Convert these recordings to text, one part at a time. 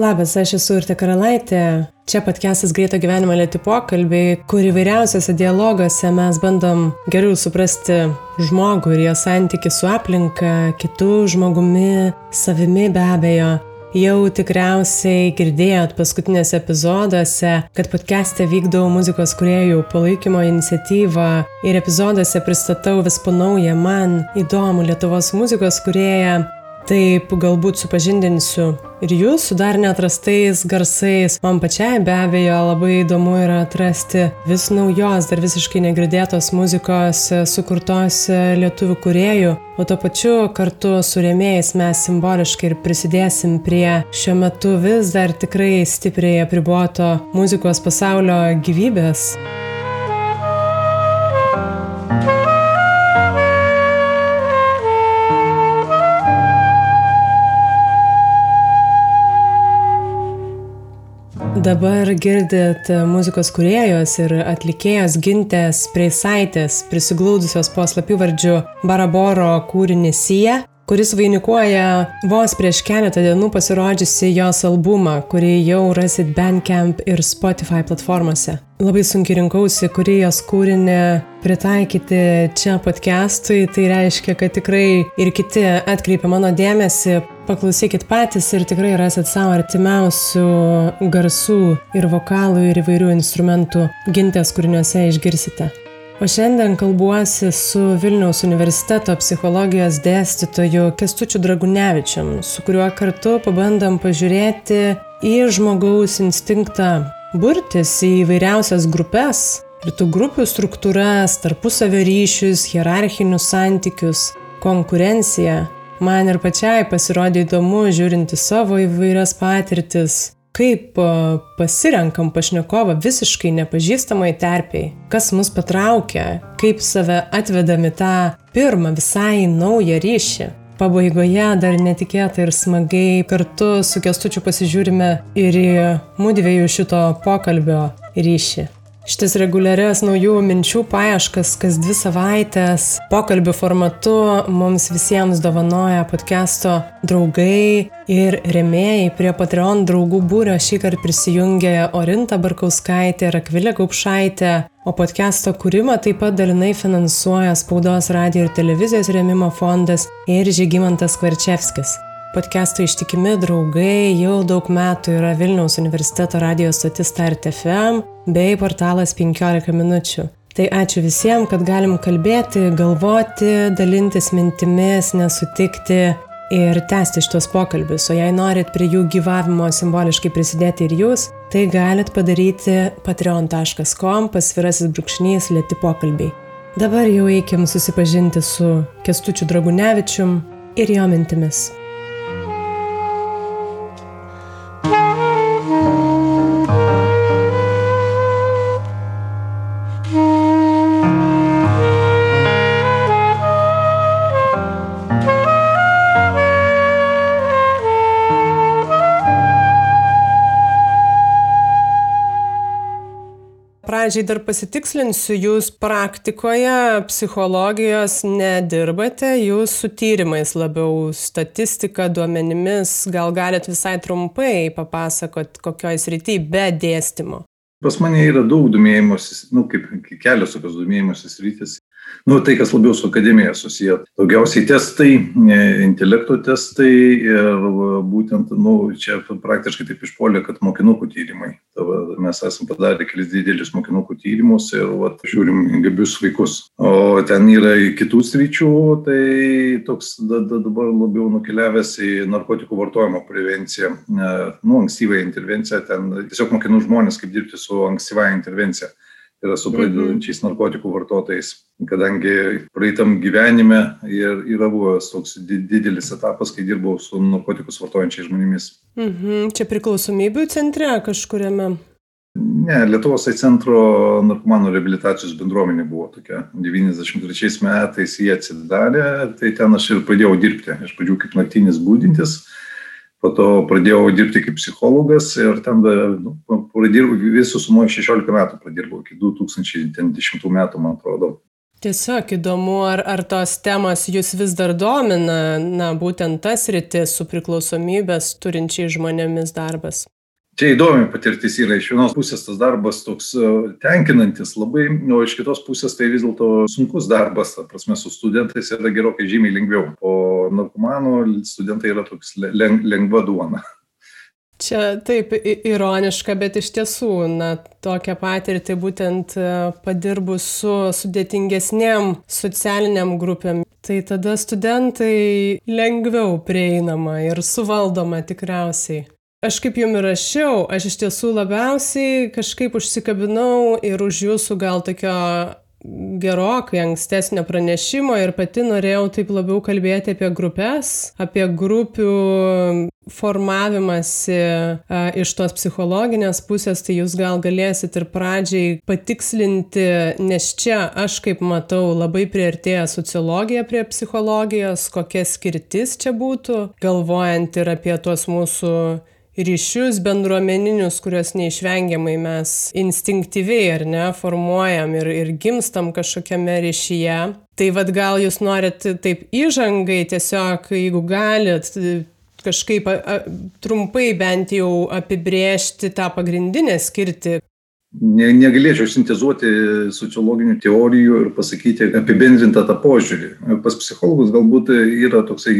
Labas, aš esu Urte Karalaitė. Čia podcastas Greito gyvenimo lėti pokalbiai, kur įvairiausiose dialoguose mes bandom geriau suprasti žmogų ir jo santyki su aplinka, kitų žmogumi, savimi be abejo. Jau tikriausiai girdėjot paskutinėse epizoduose, kad podcast'e vykdau muzikos kuriejų palaikymo iniciatyvą ir epizoduose pristatau vis po naują man įdomų Lietuvos muzikos kurieją Taip, galbūt supažindinsiu ir jūs su dar neatrastais garsais. Man pačiai be abejo labai įdomu yra atrasti vis naujos, dar visiškai negirdėtos muzikos sukurtos lietuvių kuriejų, o tuo pačiu kartu su rėmėjais mes simboliškai ir prisidėsim prie šiuo metu vis dar tikrai stipriai apribuoto muzikos pasaulio gyvybės. Dabar girdit muzikos kuriejos ir atlikėjos gintės preisaitės prisiglaudusios po slapyvardžiu Baraboro kūrinį Sija, kuris vainikuoja vos prieš keletą dienų pasirodžiusi jos albumą, kurį jau rasit Bandcamp ir Spotify platformose. Labai sunkiai rinkausi, kurį jos kūrinį pritaikyti čia podcastui, tai reiškia, kad tikrai ir kiti atkreipia mano dėmesį, paklausykit patys ir tikrai rasit savo artimiausių garsų ir vokalų ir įvairių instrumentų gintės kūriniuose išgirsite. O šiandien kalbuosi su Vilniaus universiteto psichologijos dėstytoju Kestučiu Dragunevičiam, su kuriuo kartu pabandom pažiūrėti į žmogaus instinktą burtis į įvairiausias grupės ir tų grupių struktūras, tarpusavio ryšius, hierarchinius santykius, konkurenciją. Man ir pačiai pasirodė įdomu žiūrinti savo įvairias patirtis, kaip pasirenkam pašnekovą visiškai nepažįstamai terpiai, kas mus patraukia, kaip save atvedami tą pirmą visai naują ryšį. Pabaigoje dar netikėtai ir smagiai kartu su kestučiu pasižiūrime ir į mūdviejų šito pokalbio ryšį. Šitas reguliarias naujų minčių paieškas kas dvi savaitės pokalbių formatu mums visiems dovanoja podcast'o draugai ir remėjai. Prie Patreon draugų būrio šį kartą prisijungė Orinta Barkauskaitė ir Akvilė Gaupšaitė, o podcast'o kūrimą taip pat dalinai finansuoja Spaudos radio ir televizijos remimo fondas ir Žygimantas Kvarčevskis. Podcast'o ištikimi draugai jau daug metų yra Vilniaus universiteto radijos stotis Start FM bei portalas 15 minučių. Tai ačiū visiems, kad galim kalbėti, galvoti, dalintis mintimis, nesutikti ir tęsti šitos pokalbius. O jei norit prie jų gyvavimo simboliškai prisidėti ir jūs, tai galit padaryti patreon.com pasvirasis brūkšnys lėti pokalbiai. Dabar jau eikim susipažinti su Kestučiu Dragunevičium ir jo mintimis. Pradžiai dar pasitikslinsiu, jūs praktikoje psichologijos nedirbate, jūs su tyrimais labiau statistika, duomenimis, gal galit visai trumpai papasakot, kokioj srity be dėstymo. Pas mane yra daug domėjimosi, nu, kaip kelios tokios domėjimosi sritis nu, tai, kas labiau su akademija susiję. Daugiausiai testai, intelekto testai ir būtent, nu, čia praktiškai taip išpolė, kad mokinukų tyrimai. Tava, mes esame padarę kelis didelius mokinukų tyrimus ir vat, žiūrim gabius vaikus. O ten yra kitų sričių, tai toks da, da, dabar labiau nukeliavęs į narkotikų vartojimo prevenciją, nu, ankstyvąją intervenciją, ten tiesiog mokinu žmonės, kaip dirbti su ankstyvąją intervenciją yra su pradedančiais narkotikų vartotojais, kadangi praeitam gyvenime ir yra buvęs toks didelis etapas, kai dirbau su narkotikus vartojančiais žmonėmis. Mhm. Čia priklausomybių centre kažkuriame. Ne, Lietuvos tai centro narkomanų rehabilitacijos bendruomenė buvo tokia. 93 metais jie atsidarė, tai ten aš ir pradėjau dirbti. Iš pradžių kaip naktinis būdintis, po to pradėjau dirbti kaip psichologas ir ten nu, pradirbau visų sumoje 16 metų pradirbau, iki 2010 metų, man atrodo. Tiesiog įdomu, ar, ar tos temas jūs vis dar domina, na, būtent tas rytis su priklausomybės turinčiai žmonėmis darbas. Čia įdomi patirtis yra. Iš vienos pusės tas darbas toks e, tenkinantis labai, o iš kitos pusės tai vis dėlto sunkus darbas, ta prasme, su studentais yra gerokai žymiai lengviau. O narkomanų studentai yra toks lengva duona. Čia taip ironiška, bet iš tiesų, na, tokią patirtį būtent e, padirbus su sudėtingesnėm socialiniam grupėm, tai tada studentai lengviau prieinama ir suvaldoma tikriausiai. Aš kaip jum ir rašiau, aš iš tiesų labiausiai kažkaip užsikabinau ir už jūsų gal tokio gerokai ankstesnio pranešimo ir pati norėjau taip labiau kalbėti apie grupės, apie grupių formavimąsi a, iš tos psichologinės pusės, tai jūs gal galėsit ir pradžiai patikslinti, nes čia aš kaip matau labai priartėja sociologija prie psichologijos, kokia skirtis čia būtų, galvojant ir apie tuos mūsų ryšius bendruomeninius, kuriuos neišvengiamai mes instinktyviai ar ne formuojam ir, ir gimstam kažkokiame ryšyje. Tai vad gal jūs norit taip įžangai tiesiog, jeigu galit, kažkaip a, a, trumpai bent jau apibrėžti tą pagrindinę skirtį. Ne, negalėčiau sintezuoti sociologinių teorijų ir pasakyti apibendrintą tą požiūrį. Pas psichologus galbūt yra toksai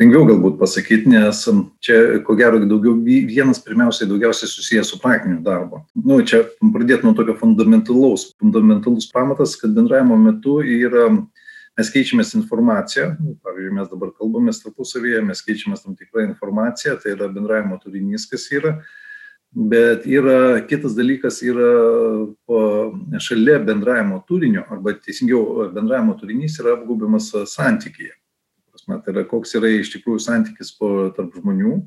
lengviau galbūt pasakyti, nes čia, ko gero, daugiau, vienas pirmiausiai daugiausiai susijęs su praktiniu darbu. Nu, čia pradėti nuo tokio fundamentalaus, fundamentalus pamatas, kad bendravimo metu yra mes keičiamės informaciją, pavyzdžiui, mes dabar kalbamės tarpusavėje, mes keičiamės tam tikrą informaciją, tai yra bendravimo turinys, kas yra, bet yra kitas dalykas, yra šalia bendravimo turinio, arba teisingiau, bendravimo turinys yra apgaubiamas santykyje prasme, tai yra koks yra iš tikrųjų santykis po, tarp žmonių.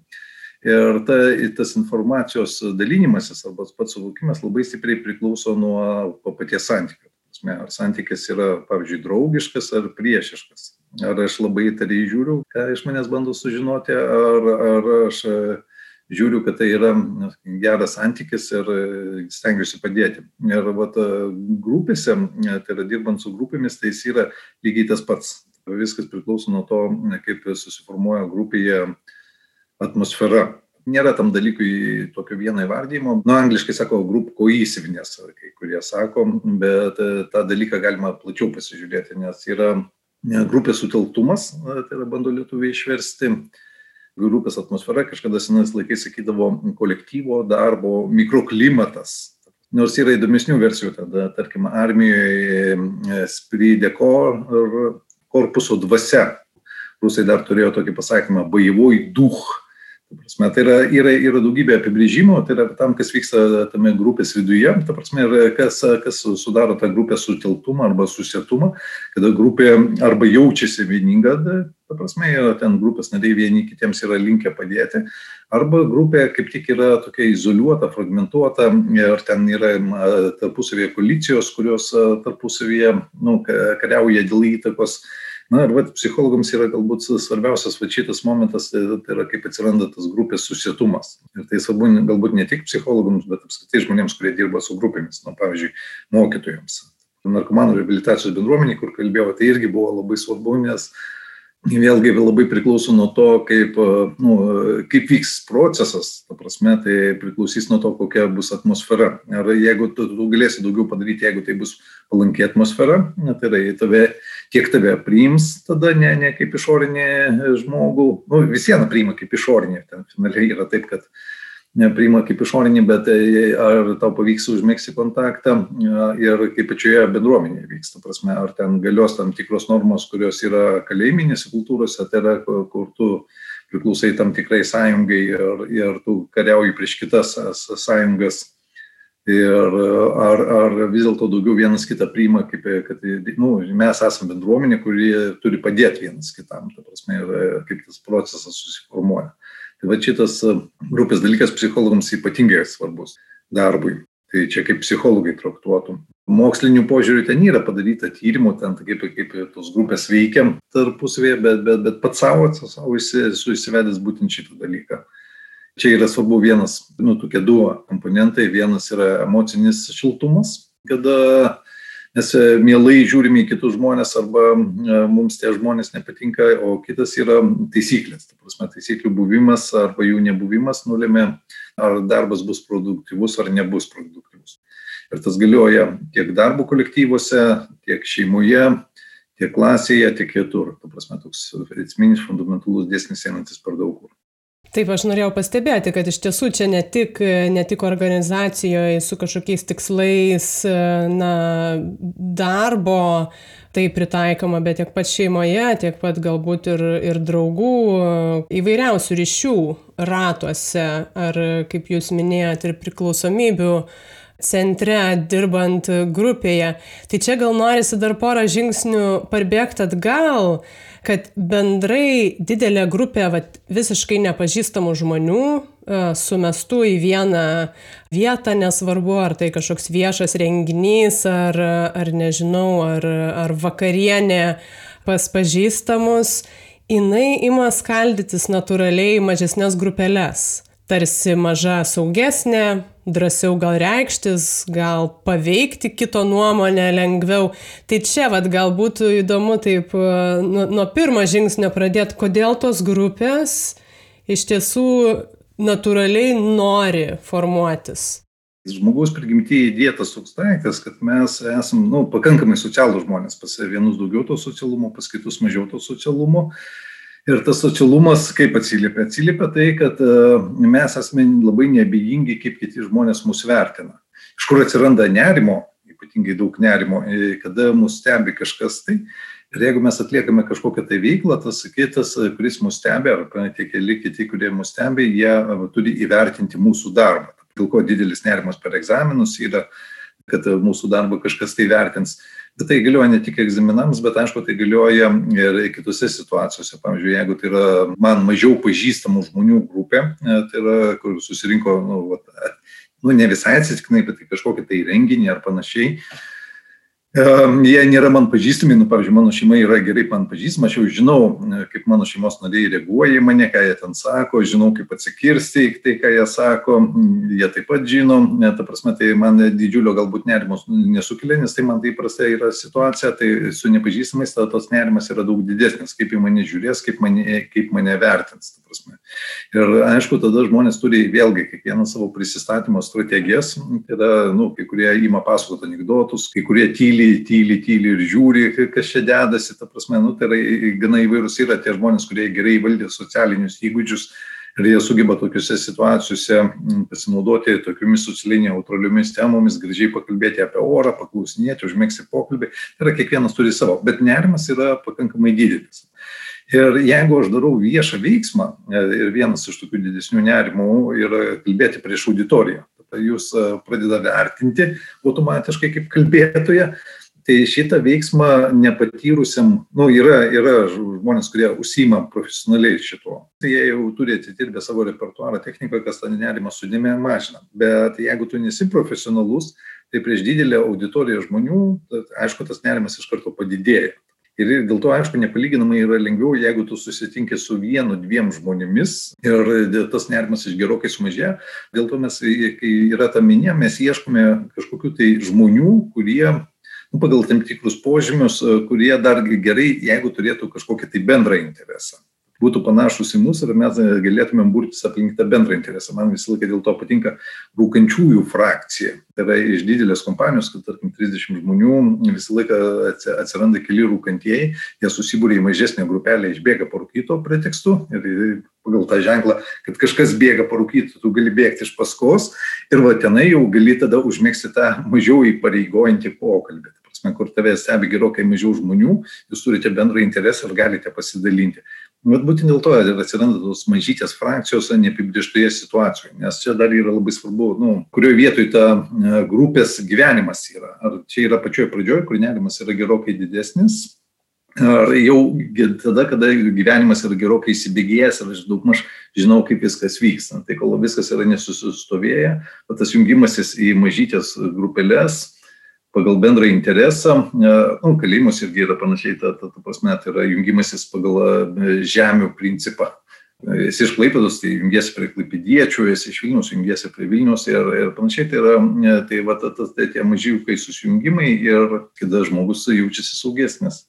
Ir ta, tas informacijos dalinimasis arba pats suvokimas labai stipriai priklauso nuo paties santykio. Ar santykis yra, pavyzdžiui, draugiškas ar priešiškas. Ar aš labai įtariai žiūriu, ką iš manęs bando sužinoti, ar, ar aš žiūriu, kad tai yra geras santykis ir stengiuosi padėti. Ir vat, grupėse, tai yra dirbant su grupėmis, tai jis yra lygiai tas pats viskas priklauso nuo to, kaip susiformuoja grupėje atmosfera. Nėra tam dalykui tokio vieno įvardymo. Nu, angliškai sako group cohesiveness, kai kurie sako, bet e, tą dalyką galima plačiau pasižiūrėti, nes yra grupės sutelktumas, tai yra bando lietuviai išversti. Grupės atmosfera kažkada senais laikais sakydavo kolektyvo darbo mikroklimatas, nors yra įdomesnių versijų, tada, tarkim, armijoje sprideko korpuso dvasia. Rusai dar turėjo tokį pasakymą baivoj duch. Prasme, tai yra, yra, yra daugybė apibrėžimų, tai yra tam, kas vyksta tame grupės viduje, ta prasme, kas, kas sudaro tą grupės suteltumą arba susietumą, kada grupė arba jaučiasi vieninga, ta prasme, ten grupės nariai vieni kitiems yra linkę padėti, arba grupė kaip tik yra tokia izoliuota, fragmentuota ir ten yra tarpusavėje koalicijos, kurios tarpusavėje nu, kariauja dėl įtakos na ir vat psichologams yra galbūt svarbiausias vat šitas momentas tai, yra kaip atsiranda tas grupės susietumas. Ir tai svarbu galbūt ne tik psichologams bet apskritai žmonėms kurie dirba su grupėmis na pavyzdžiui mokytojams. Narkomanų reabilitacijos bendruomenei kur kalbėjau tai irgi buvo labai svarbu nes vėlgi labai priklauso nuo to, kaip, nu, kaip vyks procesas, ta prasme, tai priklausys nuo to, kokia bus atmosfera. Ar jeigu tu, tu galėsi daugiau padaryti, jeigu tai bus palanki atmosfera, tai yra, tave, tiek tave priims tada ne, ne kaip išorinį žmogų, nu, visieną priima kaip išorinį, ten finaliai yra taip, kad uh, priima kaip išorinį, bet e, ar tau pavyks užmėgsti kontaktą e, ir kaip pačioje bendruomenėje vyksta, prasme, ar ten galios tam tikros normos, kurios yra kalėjiminėse kultūrose, tai yra, kur tu priklausai tam tikrai sąjungai ir, ir tu kariauji prieš kitas sąjungas. Ir ar, ar vis dėlto daugiau vienas kitą priima, kaip, kad nu, mes esame bendruomenė, kuri turi padėti vienas kitam, ta prasme, ir kaip tas procesas susiformuoja. Tai va šitas e, grupės dalykas psichologams ypatingai svarbus. darbui. Tai čia kaip psichologai traktuotų. Mokslinių požiūrių ten yra padaryta tyrimų, ten kaip, kaip tos grupės veikia tarpusavėje, bet, bet, bet pats savo, savo esu įsivedęs būtent šitą dalyką. Čia yra svarbu vienas, nu, tokie du komponentai. Vienas yra emocinis šiltumas, kada mes e, mielai žiūrime į kitus žmonės arba e, mums tie žmonės nepatinka, o kitas yra taisyklės. Ta prasme, taisyklių buvimas arba jų nebuvimas nulėmė, ar darbas bus produktyvus ar nebus produktyvus. Ir tas galioja tiek darbo kolektyvuose, tiek šeimoje, tiek klasėje, tiek kitur. Ta prasme, toks esminis fundamentalus dėsnis einantis per daug kur. Taip, aš norėjau pastebėti, kad iš tiesų čia ne tik, ne tik organizacijoje su kažkokiais tikslais, na, darbo tai pritaikoma, bet tiek pat šeimoje, tiek pat galbūt ir, ir draugų įvairiausių ryšių ratuose, ar kaip jūs minėjot, ir priklausomybių centre, dirbant grupėje. Tai čia gal norisi dar porą žingsnių parbėgti atgal kad bendrai didelė grupė vat, visiškai nepažįstamų žmonių e, sumestų į vieną vietą, nesvarbu, ar tai kažkoks viešas renginys, ar, ar nežinau, ar, ar vakarienė pas pažįstamus, jinai ima skaldytis natūraliai mažesnės grupelės tarsi maža saugesnė, drąsiau gal reikštis, gal paveikti kito nuomonę lengviau. Tai čia vad gal būtų įdomu taip nuo, nuo pirmo žingsnio pradėti, kodėl tos grupės iš tiesų natūraliai nori formuotis. Žmogaus prigimtyje įdėtas toks daiktas, kad mes esame nu, pakankamai socialų žmonės, pas vienus daugiau to socialumo, pas kitus mažiau to socialumo. Ir tas socialumas kaip atsiliepia? Atsiliepia tai, kad e, mes esame labai neabejingi, kaip kiti žmonės mus vertina. Iš kur atsiranda nerimo, ypatingai daug nerimo, e, kada mus stebi kažkas tai. Ir jeigu mes atliekame kažkokią tai veiklą, tas kitas, kuris mus stebi, ar tie keli kiti, kurie mus stebi, jie e, turi įvertinti mūsų darbą. Dėl ko didelis nerimas per egzaminus yra, kad mūsų darbą kažkas tai vertins. Bet tai galioja ne tik egzaminams, bet aišku, tai galioja ir kitose situacijose. Pavyzdžiui, jeigu tai yra man mažiau pažįstamų žmonių grupė, e, tai yra, kur susirinko, nu, vat, nu ne visai atsitiktinai, bet tai kažkokį tai renginį ar panašiai, Jie nėra man pažįstami, nu, pavyzdžiui, mano šeima yra gerai man pažįstama, aš jau žinau, e, kaip mano šeimos nariai reaguoja į mane, ką jie ten sako, žinau, kaip atsikirsti į tai, ką jie sako, jie taip pat žino, ne, ta prasme, tai man didžiulio galbūt nerimos nesukelia, nes tai man tai prastai yra situacija, tai su nepažįstamais tada tos nerimas yra daug didesnis, kaip į mane žiūrės, kaip mane, kaip mane vertins. Ir aišku, tada žmonės turi vėlgi kiekvieną savo prisistatymo strategijas, yra, nu, kai kurie ima pasakoti anegdotus, kai kurie tyli tyli, tyli, tyli ir žiūri, kas čia dedasi, ta prasme, nu, tai yra gana įvairūs yra tie žmonės, kurie gerai valdė socialinius įgūdžius ir jie sugeba tokiuose situacijose pasinaudoti tokiomis socialiai neutraliomis temomis, gražiai pakalbėti apie orą, paklausinėti, užmėgsti pokalbį. Tai yra kiekvienas turi savo, bet nerimas yra pakankamai didelis. Ir jeigu aš darau viešą veiksmą, e, ir vienas iš tokių didesnių nerimų yra kalbėti prieš auditoriją, jūs e, pradeda vertinti automatiškai kaip kalbėtoja. Tai šitą veiksmą nepatyrusiam, nu, yra, yra žmonės, kurie užsima profesionaliai šituo. Tai jie jau turi atidirbę savo repertuarą technikoje, kas tą nerimą sudėmė mažina. Bet jeigu tu nesi profesionalus, tai prieš didelę auditoriją žmonių, aišku, tas nerimas iš karto padidėja. Ir dėl to, aišku, nepalyginamai yra lengviau, jeigu tu susitinki su vienu, dviem žmonėmis ir tas nerimas iš gerokai sumažėja. Dėl to mes, kai yra ta minė, mes ieškome kažkokių tai žmonių, kurie nu, pagal tam tikrus požymius, kurie dar gerai, jeigu turėtų kažkokį tai bendrą interesą būtų panašus į mus ir mes galėtumėm burtis aplink tą bendrą interesą. Man visą laiką dėl to patinka rūkančiųjų frakcija. Tai yra iš didelės kompanijos, kad tarkim 30 žmonių visą laiką atsiranda keli rūkantieji, jie susibūrė į mažesnę grupelę, išbėga parūkyto pretekstu ir pagal tą ženklą, kad kažkas bėga parūkyti, tu gali bėgti iš paskos ir va tenai jau gali tada užmėgsti tą mažiau įpareigojantį pokalbį kur tave stebi gerokai mažiau žmonių, jūs turite bendrą interesą ir galite pasidalinti. Vat būtent dėl to ir atsiranda tos mažytės frakcijos neapibrieštoje situacijoje, nes čia dar yra labai svarbu, nu, kurioje vietoje ta e, grupės gyvenimas yra. Ar čia yra pačioje pradžioje, kur nerimas yra gerokai didesnis, Ar jau tada, kada gyvenimas yra gerokai įsibėgėjęs ir aš daugmaž žinau, kaip viskas vyksta. Tai kol viskas yra nesusistovėję, tas jungimasis į mažytės grupelės pagal bendrą interesą, nu, kalėjimus irgi yra panašiai, ta, ta, ta prasme, tai yra jungimasis pagal e, žemių principą. Esi iš Klaipėdos, tai jungiesi prie Klaipėdiečių, esi iš Vilnius, jungiesi prie Vilnius ir, ir panašiai. Tai yra e, tai, va, ta, ta, tai tie mažykai susijungimai ir kada žmogus jaučiasi saugesnis.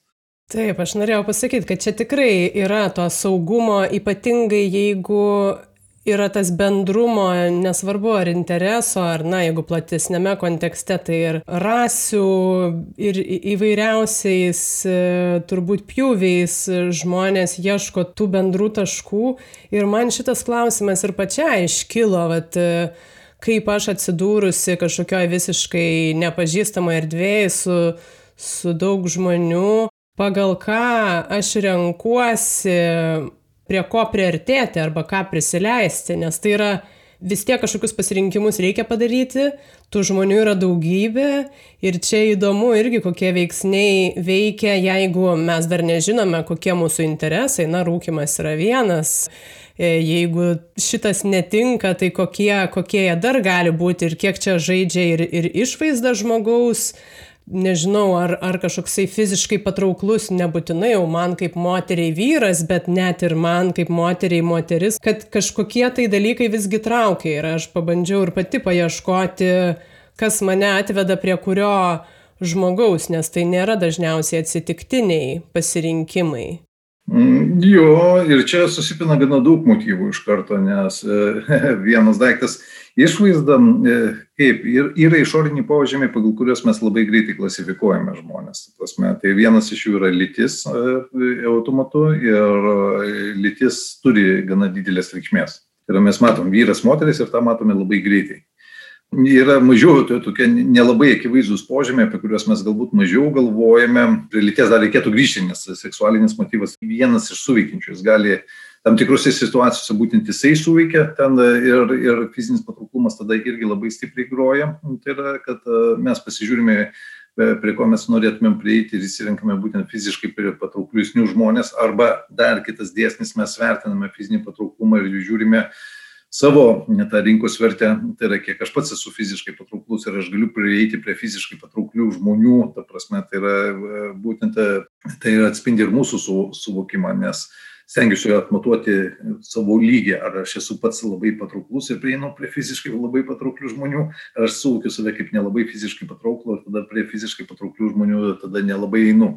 Taip, aš norėjau pasakyti, kad čia tikrai yra to saugumo, ypatingai jeigu yra tas bendrumo, nesvarbu ar intereso, ar, na, jeigu platesnėme kontekste, tai ir rasių, ir įvairiausiais e, turbūt pjūviais žmonės ieško tų bendrų taškų. Ir man šitas klausimas ir pačiai iškilo, vat, e, kaip aš atsidūrusi kažkokioje visiškai nepažįstamoje erdvėje su, su daug žmonių, pagal ką aš renkuosi prie ko priartėti arba ką prisileisti, nes tai yra vis tiek kažkokius pasirinkimus reikia padaryti, tų žmonių yra daugybė ir čia įdomu irgi, kokie veiksniai veikia, jeigu mes dar nežinome, kokie mūsų interesai, na, rūkimas yra vienas, e, jeigu šitas netinka, tai kokie, kokie jie dar gali būti ir kiek čia žaidžia ir, ir išvaizda žmogaus, nežinau, ar, ar kažkoksai fiziškai patrauklus, nebūtinai jau man kaip moteriai vyras, bet net ir man kaip moteriai moteris, kad kažkokie tai dalykai visgi traukia ir aš pabandžiau ir pati paieškoti, kas mane atveda prie kurio žmogaus, nes tai nėra dažniausiai atsitiktiniai pasirinkimai. Mm, jo, ir čia susipina gana daug motyvų iš karto, nes vienas daiktas išvaizda, e, kaip, ir, yra išoriniai požymiai, pagal kuriuos mes labai greitai klasifikuojame žmonės. Prasme, tai vienas iš jų yra lytis e, automatu ir e, lytis turi gana didelės reikšmės. Tai yra mes matom vyras, moteris ir tą matome labai greitai yra mažiau tokie nelabai akivaizdūs požymiai, apie kuriuos mes galbūt mažiau galvojame. Prie lyties dar reikėtų grįžti, nes seksualinis motyvas vienas iš suveikiančių. Jis gali tam tikrose situacijose būtent jisai suveikia ten ir, ir fizinis patrauklumas tada irgi labai stipriai groja. Tai yra, kad e, mes pasižiūrime, e, prie ko mes norėtumėm prieiti ir įsirinkame būtent fiziškai patraukliusnių žmonės, arba dar kitas dėsnis, mes vertiname fizinį patrauklumą ir žiūrime, savo tą rinkos vertę, tai yra kiek aš pats esu fiziškai patrauklus ir aš galiu prieiti prie fiziškai patrauklių žmonių, ta prasme, tai yra būtent tai atspindi ir mūsų suvokimą, nes stengiuosi atmatuoti savo lygį, ar aš esu pats labai patrauklus ir prieinu prie fiziškai labai patrauklių žmonių, ar aš suvokiu save kaip nelabai fiziškai patrauklų ir tada prie fiziškai patrauklių žmonių tada nelabai einu.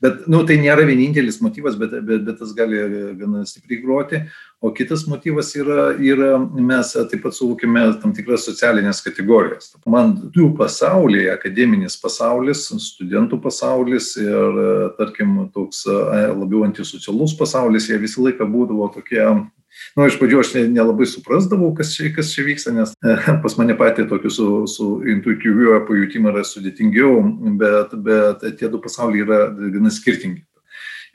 Bet, nu, tai nėra vienintelis motyvas, bet, bet, bet tas gali gana stipriai groti. O kitas motyvas yra, yra mes taip pat suvokime tam tikras socialinės kategorijas. Man jų pasaulyje, akademinis pasaulis, studentų pasaulis ir, tarkim, toks labiau antisocialus pasaulis, jie visą laiką būdavo tokie Nu, iš pradžių aš nelabai suprasdavau, kas čia, kas čia vyksta, nes pas mane patį tokiu su, su intuityviu pajūtimu yra sudėtingiau, bet, bet tie du pasauliai yra gana skirtingi.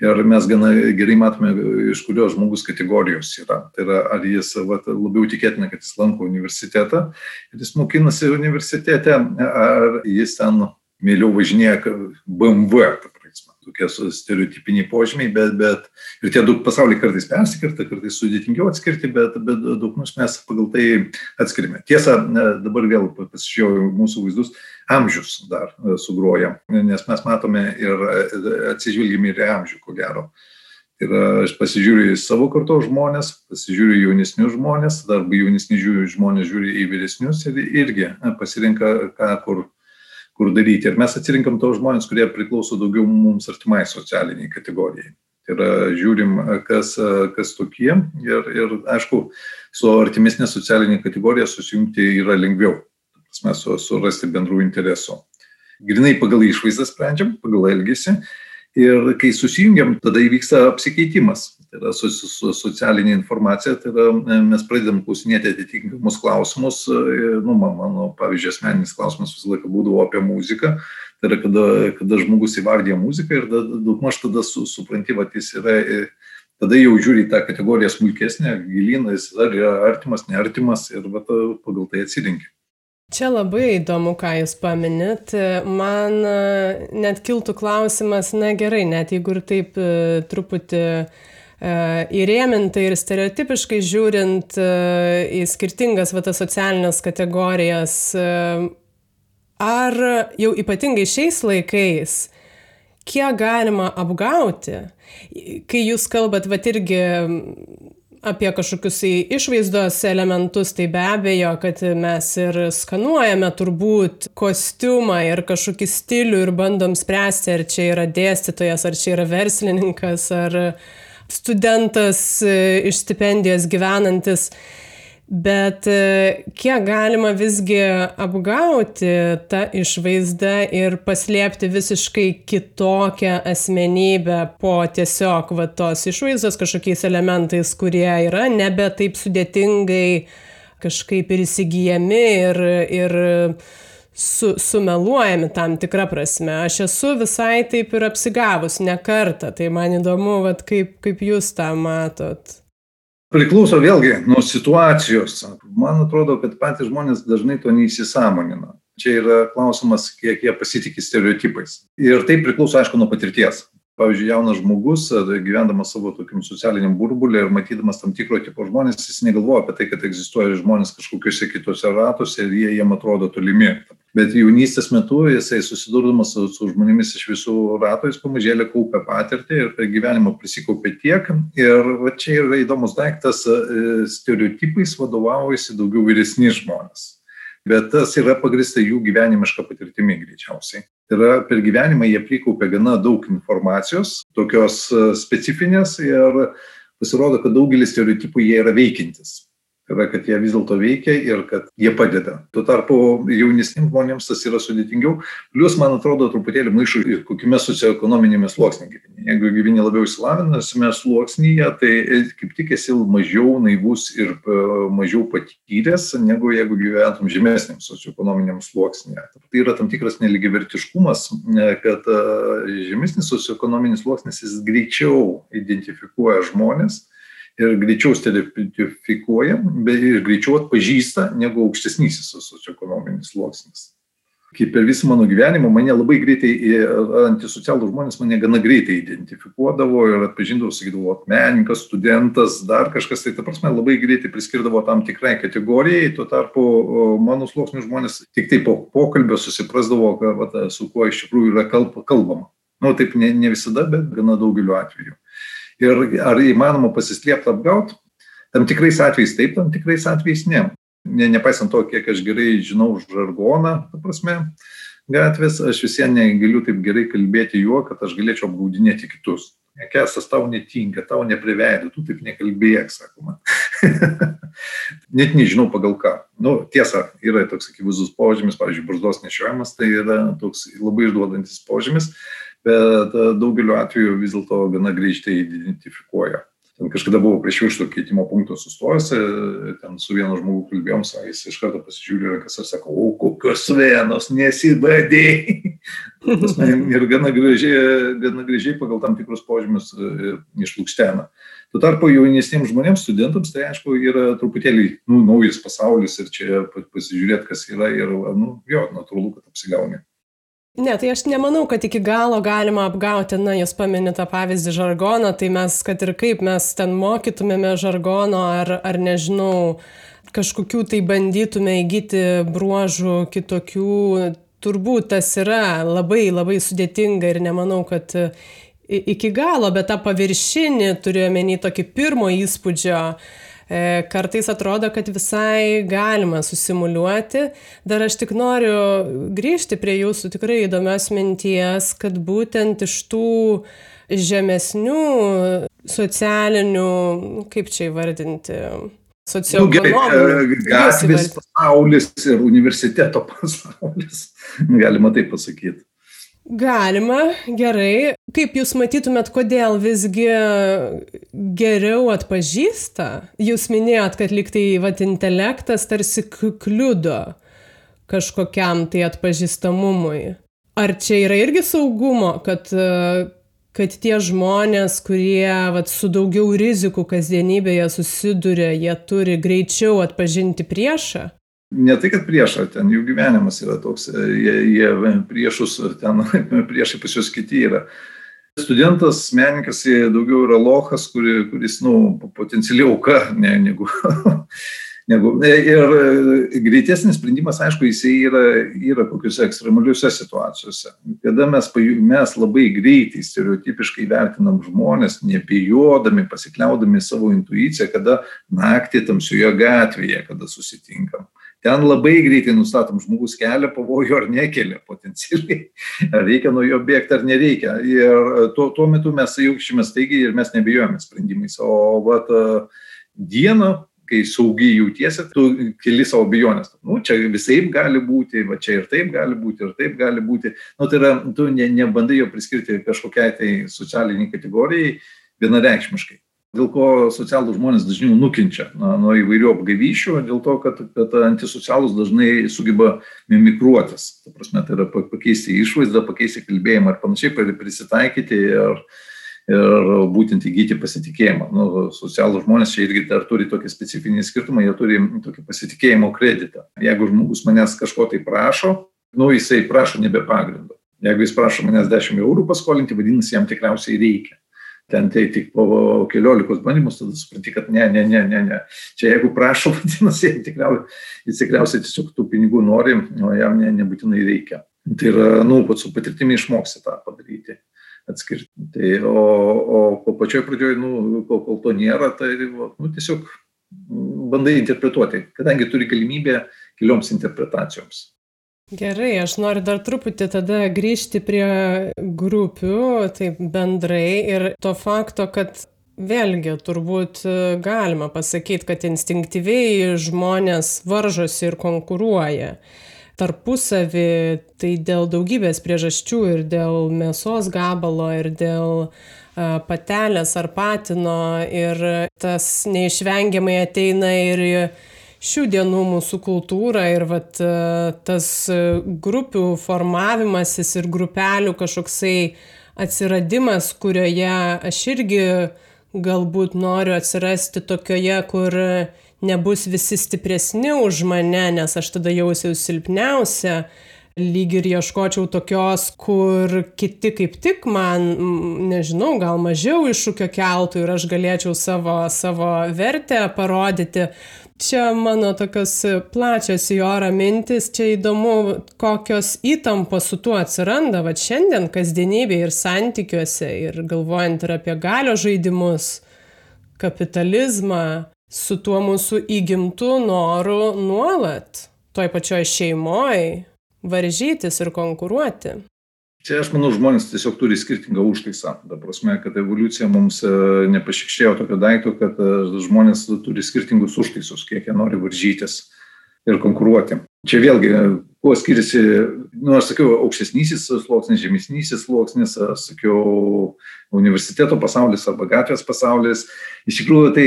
Ir mes gana gerai matome, iš kurios žmogus kategorijos yra. Tai yra, ar jis va, labiau tikėtina, kad jis lanko universitetą ir jis mokinasi universitete, ar jis ten mėliau važinėja BMW, tokie stereotipiniai požymiai, bet, bet ir tie daug pasauliai kartais persikerta, kartais sudėtingiau atskirti, bet, bet daug mus mes pagal tai atskirime. Tiesa, dabar vėl pasižiūrėjau mūsų vaizdus, amžius dar e, sugroja, nes mes matome ir e, atsižvelgime ir į amžių, ko gero. Ir aš pasižiūriu į savo karto žmonės, pasižiūriu į jaunesnius žmonės, dar jaunesni žmonės žiūri į vyresnius ir irgi pasirinka, ką kur kur daryti. Ir mes atsirinkam tos žmonės, kurie priklauso daugiau mums artimai socialiniai kategorijai. Yra žiūrim, kas, kas tokie ir, ir aišku, su artimesnė socialinė kategorija susijungti yra lengviau. Mes surasti bendrų interesų. Grinai pagal išvaizdą sprendžiam, pagal elgesį. Ir kai susijungiam, tada įvyksta apsikeitimas tai yra su, su socialinė informacija, tai yra e, mes pradedam klausinėti atitinkamus klausimus, e, nu, mano, pavyzdžiui, asmeninis klausimas visą laiką būdavo apie muziką, tai yra kada, kada žmogus įvardė muziką ir daugmaž tada su, supranti, kad jis yra, e, tada jau žiūri tą kategoriją smulkesnę, giliną, jis ar yra artimas, neartimas ir va, pagal tai atsirinkti. Čia labai įdomu, ką Jūs paminit. Man e, net kiltų klausimas, na gerai, net jeigu ir taip e, truputį e, įrėmintai ir stereotipiškai žiūrint į skirtingas va, socialinės kategorijas, ar jau ypatingai šiais laikais, kiek galima apgauti, kai Jūs kalbat, va irgi apie kažkokius išvaizdos elementus, tai be abejo, kad mes ir skanuojame turbūt kostiumą ir kažkokį stilių ir bandom spręsti, ar čia yra dėstytojas, ar čia yra verslininkas, ar studentas iš stipendijos gyvenantis. Bet e, kiek galima visgi apgauti tą išvaizdą ir paslėpti visiškai kitokią asmenybę po tiesiog va, tos išvaizdos kažkokiais elementais, kurie yra nebe taip sudėtingai kažkaip ir įsigijami ir, ir su, sumeluojami tam tikrą prasme. Aš esu visai taip ir apsigavus ne kartą, tai man įdomu, vat, kaip, kaip jūs tą matot. Priklauso vėlgi nuo situacijos. Man atrodo, kad patys žmonės dažnai to neįsisamonina. Čia yra klausimas, kiek jie pasitikė stereotipais. Ir tai priklauso, aišku, nuo patirties. Pavyzdžiui, jaunas žmogus, gyvendamas savo tokiam socialiniam burbulė ir matydamas tam tikro tipo žmonės, jis negalvoja apie tai, kad egzistuoja žmonės kažkokiuose kitose ratuose ir jie jiem atrodo tolimi bet jaunystės metu jisai susidurdamas su, su žmonėmis iš visų rato, jis pamažėlė kaupia patirtį ir per gyvenimą prisikaupė tiek. Ir va čia yra įdomus daiktas, e, stereotipais vadovaujasi daugiau vyresni žmonės. Bet tas yra pagrista jų gyvenimiška patirtimi greičiausiai. Tai yra per gyvenimą jie prikaupė gana daug informacijos, tokios e, specifinės ir pasirodo, kad daugelis stereotipų jie yra veikintis yra, kad jie vis dėlto veikia ir kad jie padeda. Tuo tarpu jaunesniems žmonėms tas yra sudėtingiau. Plius, man atrodo, truputėlį maišų ir kokiame socioekonominėme sluoksnėje gyveni. Jeigu gyveni labiau įsilavinęsime sluoksnyje, tai kaip tik esi mažiau naivus ir e, mažiau patyręs, negu jeigu gyventum žemesniam socioekonominiam sluoksnėje. Tai yra tam tikras neligivertiškumas, e, kad e, žemesnis socioekonominis sluoksnis jis greičiau identifikuoja žmonės ir greičiau stereotifikuoja, bet ir greičiau atpažįsta negu aukštesnysis socioekonominis sluoksnis. Kaip per visą mano gyvenimą mane labai greitai, antisocialų žmonės mane gana greitai identifikuodavo ir atpažindavo, sakydavo, menininkas, studentas, dar kažkas, tai ta prasme labai greitai priskirdavo tam tikrai kategorijai, tuo tarpu mano sluoksnių žmonės tik tai po pokalbio susiprasdavo, kad, su kuo iš tikrųjų yra kalbama. Na, nu, taip ne, ne visada, bet gana daugeliu atveju. Ir ar įmanoma pasislėpti apgaut? Tam tikrais atvejais taip, tam tikrais atvejais ne. ne. Nepaisant to, kiek aš gerai žinau žargoną, ta prasme, gatvės, aš visiems negaliu taip gerai kalbėti juo, kad aš galėčiau apgaudinėti kitus. Nekesas tau netinka, tau nepriveidė, tu taip nekalbėk, sakoma. Net nežinau pagal ką. Nu, tiesa, yra toks akivaizdus požymis, pavyzdžiui, barzdos nešiojimas, tai yra toks labai išduodantis požymis, bet e, daugeliu atveju vis dėlto gana greitai identifikuoja. Ten kažkada buvau prie šiukšlių keitimo punkto sustojęs, e, ten su vienu žmogu kalbėjom, sa, jis iš karto pasižiūrė rankas ir sako, o kokios venos, nesibadėjai. ir gana gražiai, gana gražiai pagal tam tikrus požymius e, išlūkštena. Tuo tarpu jaunesniems žmonėms, studentams, tai aišku, yra truputėlį nu, naujas pasaulis ir čia pasižiūrėti, kas yra ir, nu, jo, natūralu, kad apsigauni. Ne, tai aš nemanau, kad iki galo galima apgauti, na, jūs paminite pavyzdį žargono, tai mes, kad ir kaip mes ten mokytumėme žargono ar, ar nežinau, kažkokių tai bandytume įgyti bruožų kitokių, turbūt tas yra labai labai sudėtinga ir nemanau, kad iki galo, bet tą paviršinį turiu omeny tokį pirmo įspūdžio E, kartais atrodo, kad visai galima susimuliuoti. Dar aš tik noriu grįžti prie jūsų tikrai įdomios minties, kad būtent iš tų žemesnių socialinių, kaip čia įvardinti. Nu, gatvės pasaulis ir universiteto pasaulis, galima taip pasakyti. Galima, gerai. Kaip jūs matytumėt, kodėl visgi geriau atpažįsta? Jūs minėjot, kad liktai vat, intelektas tarsi kliudo kažkokiam tai atpažįstamumui. Ar čia yra irgi saugumo, kad, kad tie žmonės, kurie vat, su daugiau rizikų kasdienybėje susiduria, jie turi greičiau atpažinti priešą? Ne tai, kad priešą, ten jų gyvenimas yra toks, jie, jie priešus, ten priešai pas juos kiti yra. Studentas, menininkas, jie daugiau yra lochas, kuri, kuris, nu, potencialiai auka, ne, negu, negu. Ir greitesnis sprendimas, aišku, jisai yra, yra kokiuose ekstremaliuose situacijose. Kada mes, mes labai greitai, stereotipiškai vertinam žmonės, nebijodami, pasikliaudami savo intuiciją, kada naktį tamsioje gatvėje, kada susitinkam ten labai greitai nustatom žmogus kelia pavojų ar nekelia potencialiai, ar reikia nuo jo bėgti ar nereikia. Ir tuo, tuo metu mes jaučiamės staigiai ir mes nebijojame sprendimais. O vat, dieną, kai saugiai jautiesi, tu keli savo abejonės. Nu, čia visai gali būti, va čia ir taip gali būti, ir taip gali būti. Nu, tai yra, tu ne, nebandai jo priskirti kažkokiai tai socialiniai kategorijai vienareikšmiškai dėl ko socialūs žmonės dažniau nukenčia na, nuo įvairių apgavyšių, dėl to, kad, kad antisocialus dažnai sugeba mimikruotis. Ta prasme, tai yra pakeisti išvaizdą, pakeisti kalbėjimą ir panašiai, prisitaikyti ir, ir būtent įgyti pasitikėjimą. Nu, socialūs žmonės čia irgi dar turi tokį specifinį skirtumą, jie turi tokį pasitikėjimo kreditą. Jeigu žmogus manęs kažko tai prašo, nu, jisai prašo nebe pagrindo. Jeigu jis prašo manęs 10 eurų paskolinti, vadinasi, jam tikriausiai reikia ten tai tik po keliolikos bandymus tada supranti, kad ne, ne, ne, ne, ne. Čia jeigu prašo, vadinasi, tikriausiai, jis tikriausiai tiesiog tų pinigų nori, o jam ne, nebūtinai reikia. Tai yra, nu, pat su patirtimi išmoksi tą padaryti, atskirti. Tai, o, o po pačioj pradžioj, nu, kol, kol to nėra, tai, nu, tiesiog bandai interpretuoti, kadangi turi galimybę kelioms interpretacijoms. Gerai, aš noriu dar truputį tada grįžti prie grupių, taip bendrai ir to fakto, kad vėlgi turbūt galima pasakyti, kad instinktyviai žmonės varžosi ir konkuruoja tarpusavį, tai dėl daugybės priežasčių ir dėl mėsos gabalo, ir dėl patelės ar patino, ir tas neišvengiamai ateina ir šių dienų mūsų kultūrą ir vat e, tas e, grupių formavimasis ir grupelių kažkoksai atsiradimas, kurioje aš irgi galbūt noriu atsirasti tokioje, kur nebus visi stipresni už mane, nes aš tada jausiu silpniausia. Lyg ir ieškočiau tokios, kur kiti kaip tik man, nežinau, gal mažiau iššūkio keltų ir aš galėčiau savo, savo vertę parodyti. Čia mano tokios plačios į orą mintis, čia įdomu, kokios įtampos su tuo atsiranda, va šiandien kasdienybėje ir santykiuose, ir galvojant ir apie galio žaidimus, kapitalizmą, su tuo mūsų įgimtų noru nuolat, toj pačioj šeimoje, varžytis ir konkuruoti. Čia aš manau, žmonės tiesiog turi skirtingą užtaisą. Ta prasme, kad evoliucija mums e, nepašikštėjo tokio daikto, kad e, žmonės turi skirtingus užtaisus, kiek jie nori varžytis ir konkuruoti. Čia vėlgi, kuo skiriasi, nu, aš sakiau, aukštesnysis sluoksnis, žemesnysis sluoksnis, aš sakiau, universiteto pasaulis arba gatvės pasaulis. Iš tikrųjų, tai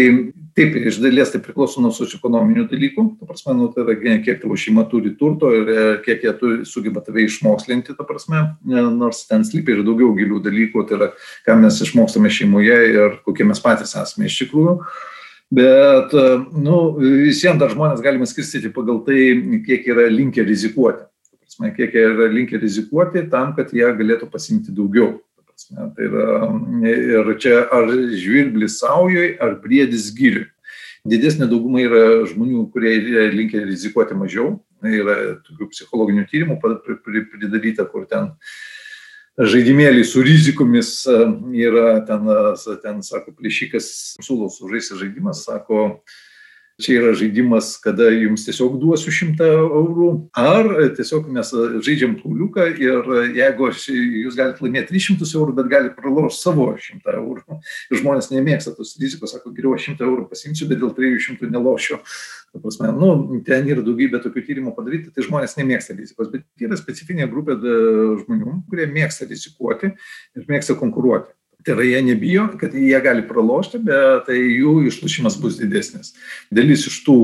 taip, iš dalies tai priklauso nuo socioekonominių dalykų. Ta prasme, nu, tai yra, kiek tavo šeima turi turto ir e, kiek jie turi, sugeba tave išmokslinti, ta prasme, nors ten slypi ir daugiau gilių dalykų, tai yra, ką mes išmokstame šeimoje ir kokie mes patys esame iš tikrųjų. Bet, e, nu, visiems dar žmonės galima skirstyti pagal tai, kiek yra linkę rizikuoti. Prasme, kiek yra linkę rizikuoti tam, kad jie galėtų pasimti daugiau. Prasme, tai yra, ir čia ar žvirblis saujoj, ar briedis gyriui. Didesnė dauguma yra žmonių, kurie yra linkę rizikuoti mažiau. Yra tokių psichologinių tyrimų pridaryta, kur ten žaidimėliai su rizikomis yra ten, ten sako, plėšikas siūlo sužaisti žaidimą, sako, čia yra žaidimas, kada jums tiesiog duosiu šimtą eurų, ar tiesiog mes žaidžiam kauliuką ir jeigu jūs galite laimėti 300 eurų, bet galite pralošti savo 100 eurų. Ir žmonės nemėgsta tos rizikos, sako, geriau 100 eurų pasimsiu, bet dėl 300 nelošiu. Ta prasme, nu, ten yra daugybė tokių tyrimų padaryti, tai žmonės nemėgsta rizikos, bet yra specifinė grupė žmonių, kurie mėgsta rizikuoti ir mėgsta konkuruoti. Tai yra jie nebijo, kad jie gali pralošti, bet tai jų išlušimas bus didesnis. Dalis iš tų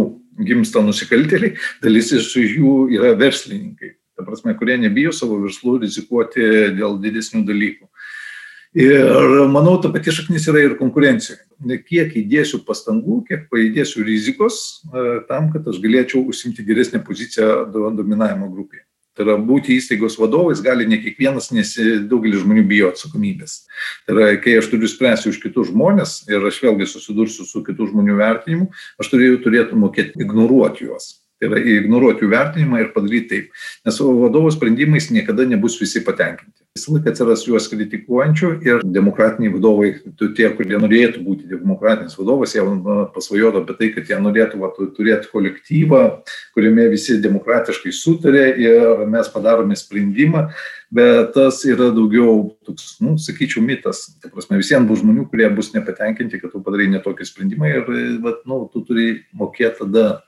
gimsta nusikaltėliai, dalis iš jų yra verslininkai. Ta prasme, kurie nebijo savo verslų rizikuoti dėl didesnių dalykų. Ir manau, ta pati šaknis yra ir konkurencijoje. Kiek įdėsiu pastangų, kiek paėdėsiu rizikos e, tam, kad aš galėčiau užsimti geresnę poziciją dominavimo grupėje. Tai yra būti įstaigos vadovais gali ne kiekvienas, nes daugelis žmonių bijo atsakomybės. Tai yra, kai aš turiu spręsti už kitus žmonės ir aš vėlgi susidursiu su kitų žmonių vertinimu, aš turėjau turėtų mokėti ignoruoti juos. Tai yra ignoruoti jų vertinimą ir padaryti taip. Nes vadovo sprendimais niekada nebus visi patenkinti. Visą laiką atsiras juos kritikuojančių ir demokratiniai vadovai, tie, kurie norėtų būti demokratinis vadovas, jie pasvajodo apie tai, kad jie norėtų va, turėti kolektyvą, kuriame visi demokratiškai sutarė ir mes padarome sprendimą, bet tas yra daugiau toks, nu, sakyčiau, mitas. Tai prasme, visiems bus žmonių, kurie bus nepatenkinti, kad tu padarai netokį sprendimą ir, va, nu, tu turi mokėti tada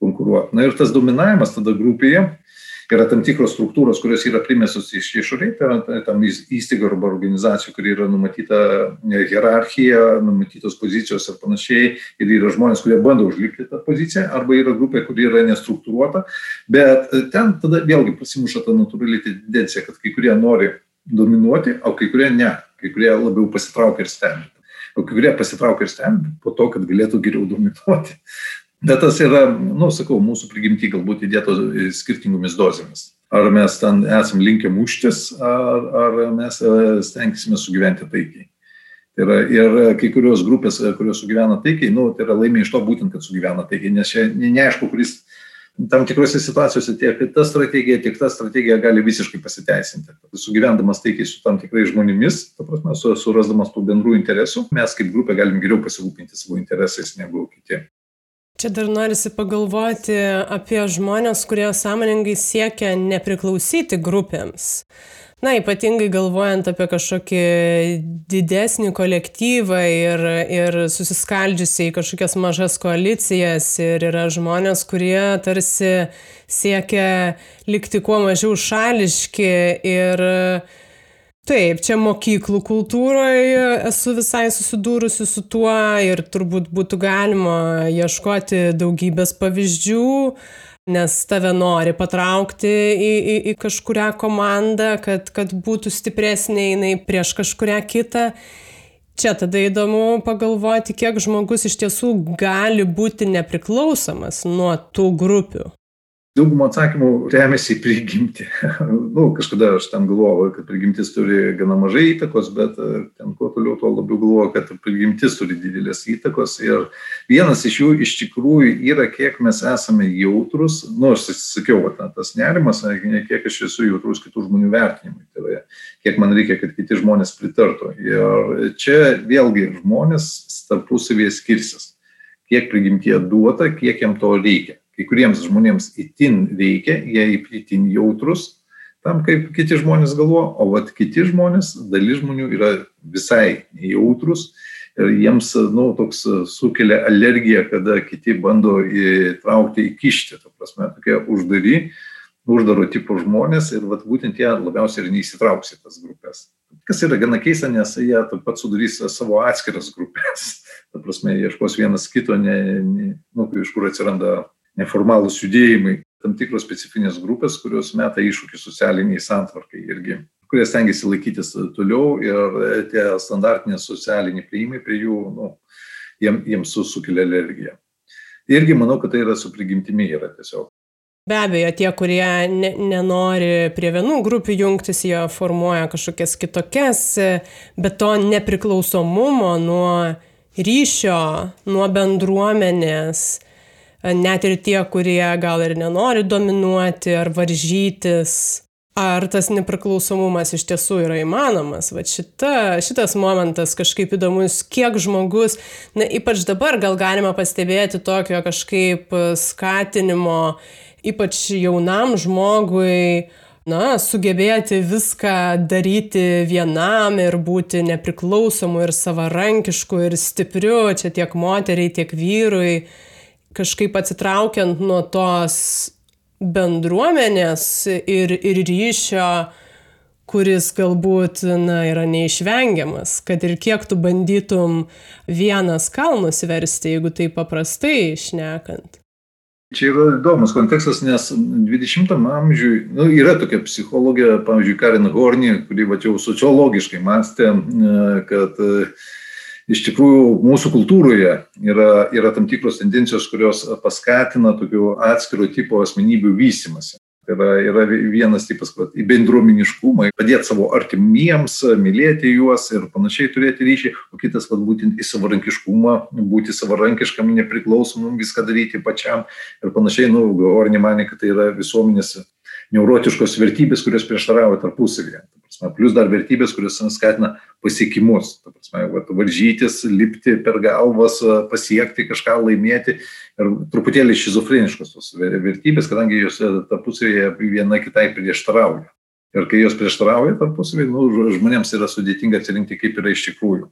konkuruoti. Na ir tas dominavimas tada grupėje yra tam tikros struktūros, kurios yra primestos iš išoriai, tai yra tam įstaiga arba organizacijų, kur yra numatyta e, hierarchija, numatytos pozicijos ir panašiai, ir yra žmonės, kurie bando užlipti tą poziciją, arba yra grupė, kuri yra nestruktūruota, bet e, ten tada vėlgi pasimuša ta natūrali tendencija, kad kai kurie nori dominuoti, o kai kurie ne, kai kurie labiau pasitraukia ir stebi. O kai kurie pasitraukia ir stebi po to, kad galėtų geriau dominuoti. Bet tas yra, nu, sakau, mūsų prigimti galbūt įdėtos skirtingomis dozėmis. Ar mes ten esam linkę muštis, ar, ar mes e, stengsime sugyventi taikiai. Tai yra, ir kai kurios grupės, e, kurios sugyvena taikiai, nu, tai yra laimė iš to būtent, kad sugyvena taikiai, nes čia neaišku, kuris tam tikrose situacijose tiek ta strategija, tiek ta strategija gali visiškai pasiteisinti. Sugyvendamas taikiai su tam tikrais žmonėmis, ta prasme, su, surasdamas tų bendrų interesų, mes kaip grupė galim geriau pasirūpinti savo interesais negu kiti. Čia dar norisi pagalvoti apie žmonės, kurie sąmoningai siekia nepriklausyti grupėms. Na, ypatingai galvojant apie kažkokį didesnį kolektyvą ir, ir susiskaldžiusiai kažkokias mažas koalicijas ir yra žmonės, kurie tarsi siekia likti kuo mažiau šališki ir uh, Taip, čia mokyklų kultūroje esu visai susidūrusi su tuo ir turbūt būtų galima ieškoti daugybės pavyzdžių, nes tave nori patraukti į, į, į kažkuria komandą, kad, kad būtų stipresnė jinai prieš kažkuria kitą. Čia tada įdomu pagalvoti, kiek žmogus iš tiesų gali būti nepriklausomas nuo tų grupių. Daugumą atsakymų remiasi į prigimtį. nu, kažkada aš ten galvojau, kad prigimtis turi gana mažai įtakos, bet e, ten kuo toliau, tuo labiau galvoju, kad prigimtis turi didelės įtakos. Ir vienas iš jų iš tikrųjų yra, kiek mes esame jautrus. Nu, aš sakiau, va, tas nerimas, kiek aš esu jautrus kitų žmonių vertinimui. Tai yra, kiek man reikia, kad kiti žmonės pritartų. Ir čia vėlgi žmonės tarpusavėje skirsis. Kiek prigimtie duota, kiek jam to reikia kai kuriems žmonėms itin veikia, jie itin jautrus tam, kaip kiti žmonės galvo, o vat kiti žmonės, dalis žmonių yra visai jautrus ir jiems, nu, toks sukelia alergiją, kada kiti bando įtraukti, įkišti, ta prasme, tokie uždari, uždaro tipo žmonės ir vat būtent jie labiausiai ir neįsitrauks į tas grupės. Kas yra gana keista, nes jie taip pat sudarys savo atskiras grupės. Ta prasme, ieškos vienas kito, ne, ne, nu, iš kur atsiranda neformalūs judėjimai, tam tikros specifinės grupės, kurios meta iššūkį socialiniai santvarkai irgi, kurie stengiasi laikytis toliau ir tie standartiniai socialiniai prieimai prie jų, nu, jiems, jiems sukelia alergiją. Irgi manau, kad tai yra su prigimtimi yra tiesiog. Be abejo, tie, kurie ne, nenori prie vienų grupių jungtis, jie formuoja kažkokias kitokias, bet to nepriklausomumo nuo ryšio, nuo bendruomenės, net ir tie, kurie gal ir nenori dominuoti ar varžytis. Ar tas nepriklausomumas iš tiesų yra įmanomas? Va šita, šitas momentas kažkaip įdomus, kiek žmogus, na ypač dabar gal galima pastebėti tokio kažkaip skatinimo, ypač jaunam žmogui, na, sugebėti viską daryti vienam ir būti nepriklausomu ir savarankišku ir stipriu, čia tiek moteriai, tiek vyrui kažkaip atsitraukiant nuo tos bendruomenės ir, ir ryšio, kuris galbūt na, yra neišvengiamas, kad ir kiek tu bandytum vienas kalnus versti, jeigu tai paprastai išnekant. Čia yra įdomus kontekstas, nes 20-am amžiui nu, yra tokia psichologija, pavyzdžiui, Karin Horni, kuri va jau sociologiškai mąstė, kad e, iš tikrųjų mūsų kultūroje yra, yra tam tikros tendencijos, kurios paskatina tokių atskiro tipo asmenybių vystimasi. Tai yra, yra vienas tipas, kad į bendruomeniškumą, padėti savo artimiems, mylėti juos ir panašiai turėti ryšį, o kitas, kad būtent į savarankiškumą, būti savarankiškam, nepriklausomam, viską daryti pačiam ir panašiai, nu, Orni manė, kad tai yra visuomenės neurotiškos vertybės, kurios prieštarauja tarpusavėje. Plus dar vertybės, kurios skatina pasiekimus. Ta prasme, va, varžytis, lipti per galvas, pasiekti kažką, laimėti. Ir truputėlį šizofreniškos tos vertybės, kadangi jos tarpusavėje viena kitai prieštarauja. Ir kai jos prieštarauja tarpusavį, nu, žmonėms yra sudėtinga atsirinkti, kaip yra iš tikrųjų.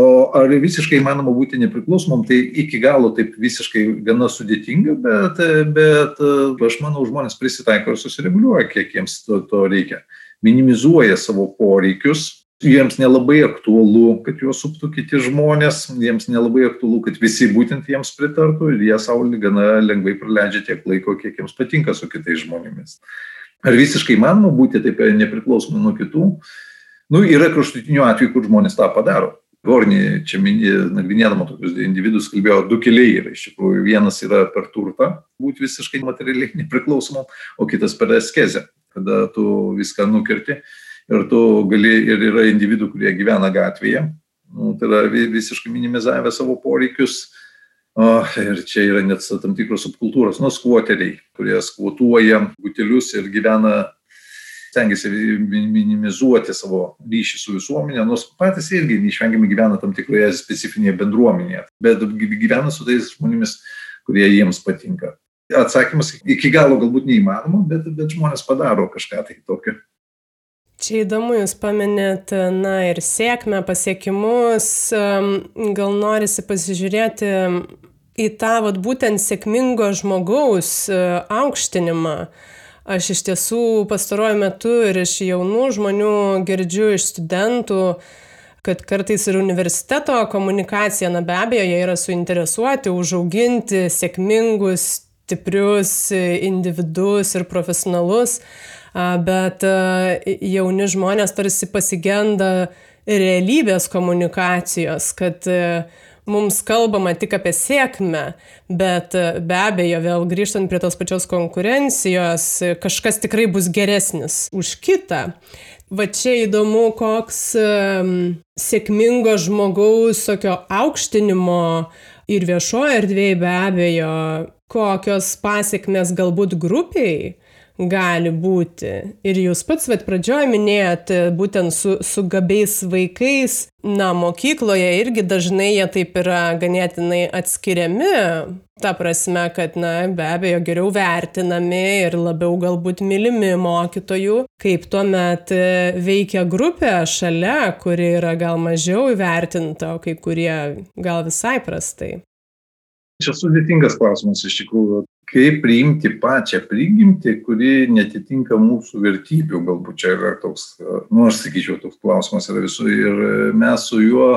O ar visiškai įmanoma būti nepriklausomam, tai iki galo taip visiškai gana sudėtinga, bet, bet aš manau, žmonės prisitaiko ir susireguliuoja, kiek jiems to, to reikia. Minimizuoja savo poreikius, jiems nelabai aktualu, kad juos suptų kiti žmonės, jiems nelabai aktualu, kad visi būtent jiems pritartų ir jie savo gana lengvai praleidžia tiek laiko, kiek jiems patinka su kitais žmonėmis. Ar visiškai manoma būti taip nepriklausomai nuo kitų? Nu, yra kraštutinių atvejų, kur žmonės tą padaro. Gornį čia nagrinėdama tokius individus kalbėjo, du keliai yra iš tikrųjų. Vienas yra per turtą, būti visiškai materialiai nepriklausomam, o kitas per askezę, kada tu viską nukirti ir tu gali, ir yra individų, kurie gyvena gatvėje, nu, tai yra visiškai minimizavę savo poreikius, O, ir čia yra net tam tikros subkultūros, nu, skvoteriai, kurie skvotuoja butelius ir gyvena, stengiasi minimizuoti savo ryšį su visuomenė, nors patys irgi neišvengiamai gyvena tam tikroje specifinėje bendruomenėje, bet gyvena su tais žmonėmis, kurie jiems patinka. Atsakymas iki galo galbūt neįmanoma, bet, bet žmonės padaro kažką tai tokio. Čia įdomu, jūs paminėt, na ir sėkmę, pasiekimus, gal norisi pasižiūrėti į tą vat, būtent sėkmingo žmogaus e, aukštinimą. Aš iš tiesų pastaruoju metu ir iš jaunų žmonių girdžiu iš studentų, kad kartais ir universiteto komunikacija, na be abejo, jie yra suinteresuoti užauginti sėkmingus, stiprius individus ir profesionalus, bet e, jauni žmonės tarsi pasigenda realybės komunikacijos, kad uh, mums kalbama tik apie sėkmę, bet e, be abejo, vėl grįžtant prie tos pačios konkurencijos, kažkas tikrai bus geresnis už kitą. Va čia įdomu, koks um, sėkmingo žmogaus tokio aukštinimo ir viešoje erdvėje be abejo, kokios pasiekmes galbūt grupiai gali būti. Ir jūs pats, bet pradžioje minėjot, būtent su, su gabiais vaikais, na, mokykloje irgi dažnai jie taip yra ganėtinai atskiriami. Ta prasme, kad, na, be abejo, geriau vertinami ir labiau galbūt mylimi mokytojų, kaip tuomet veikia grupė šalia, kuri yra gal mažiau įvertinta, o kai kurie gal visai prastai. Čia sudėtingas klausimas iš tikrųjų. Kaip priimti pačią prigimtį, kuri netitinka mūsų vertybių, galbūt čia yra toks, nu aš sakyčiau, toks klausimas yra visų ir mes su juo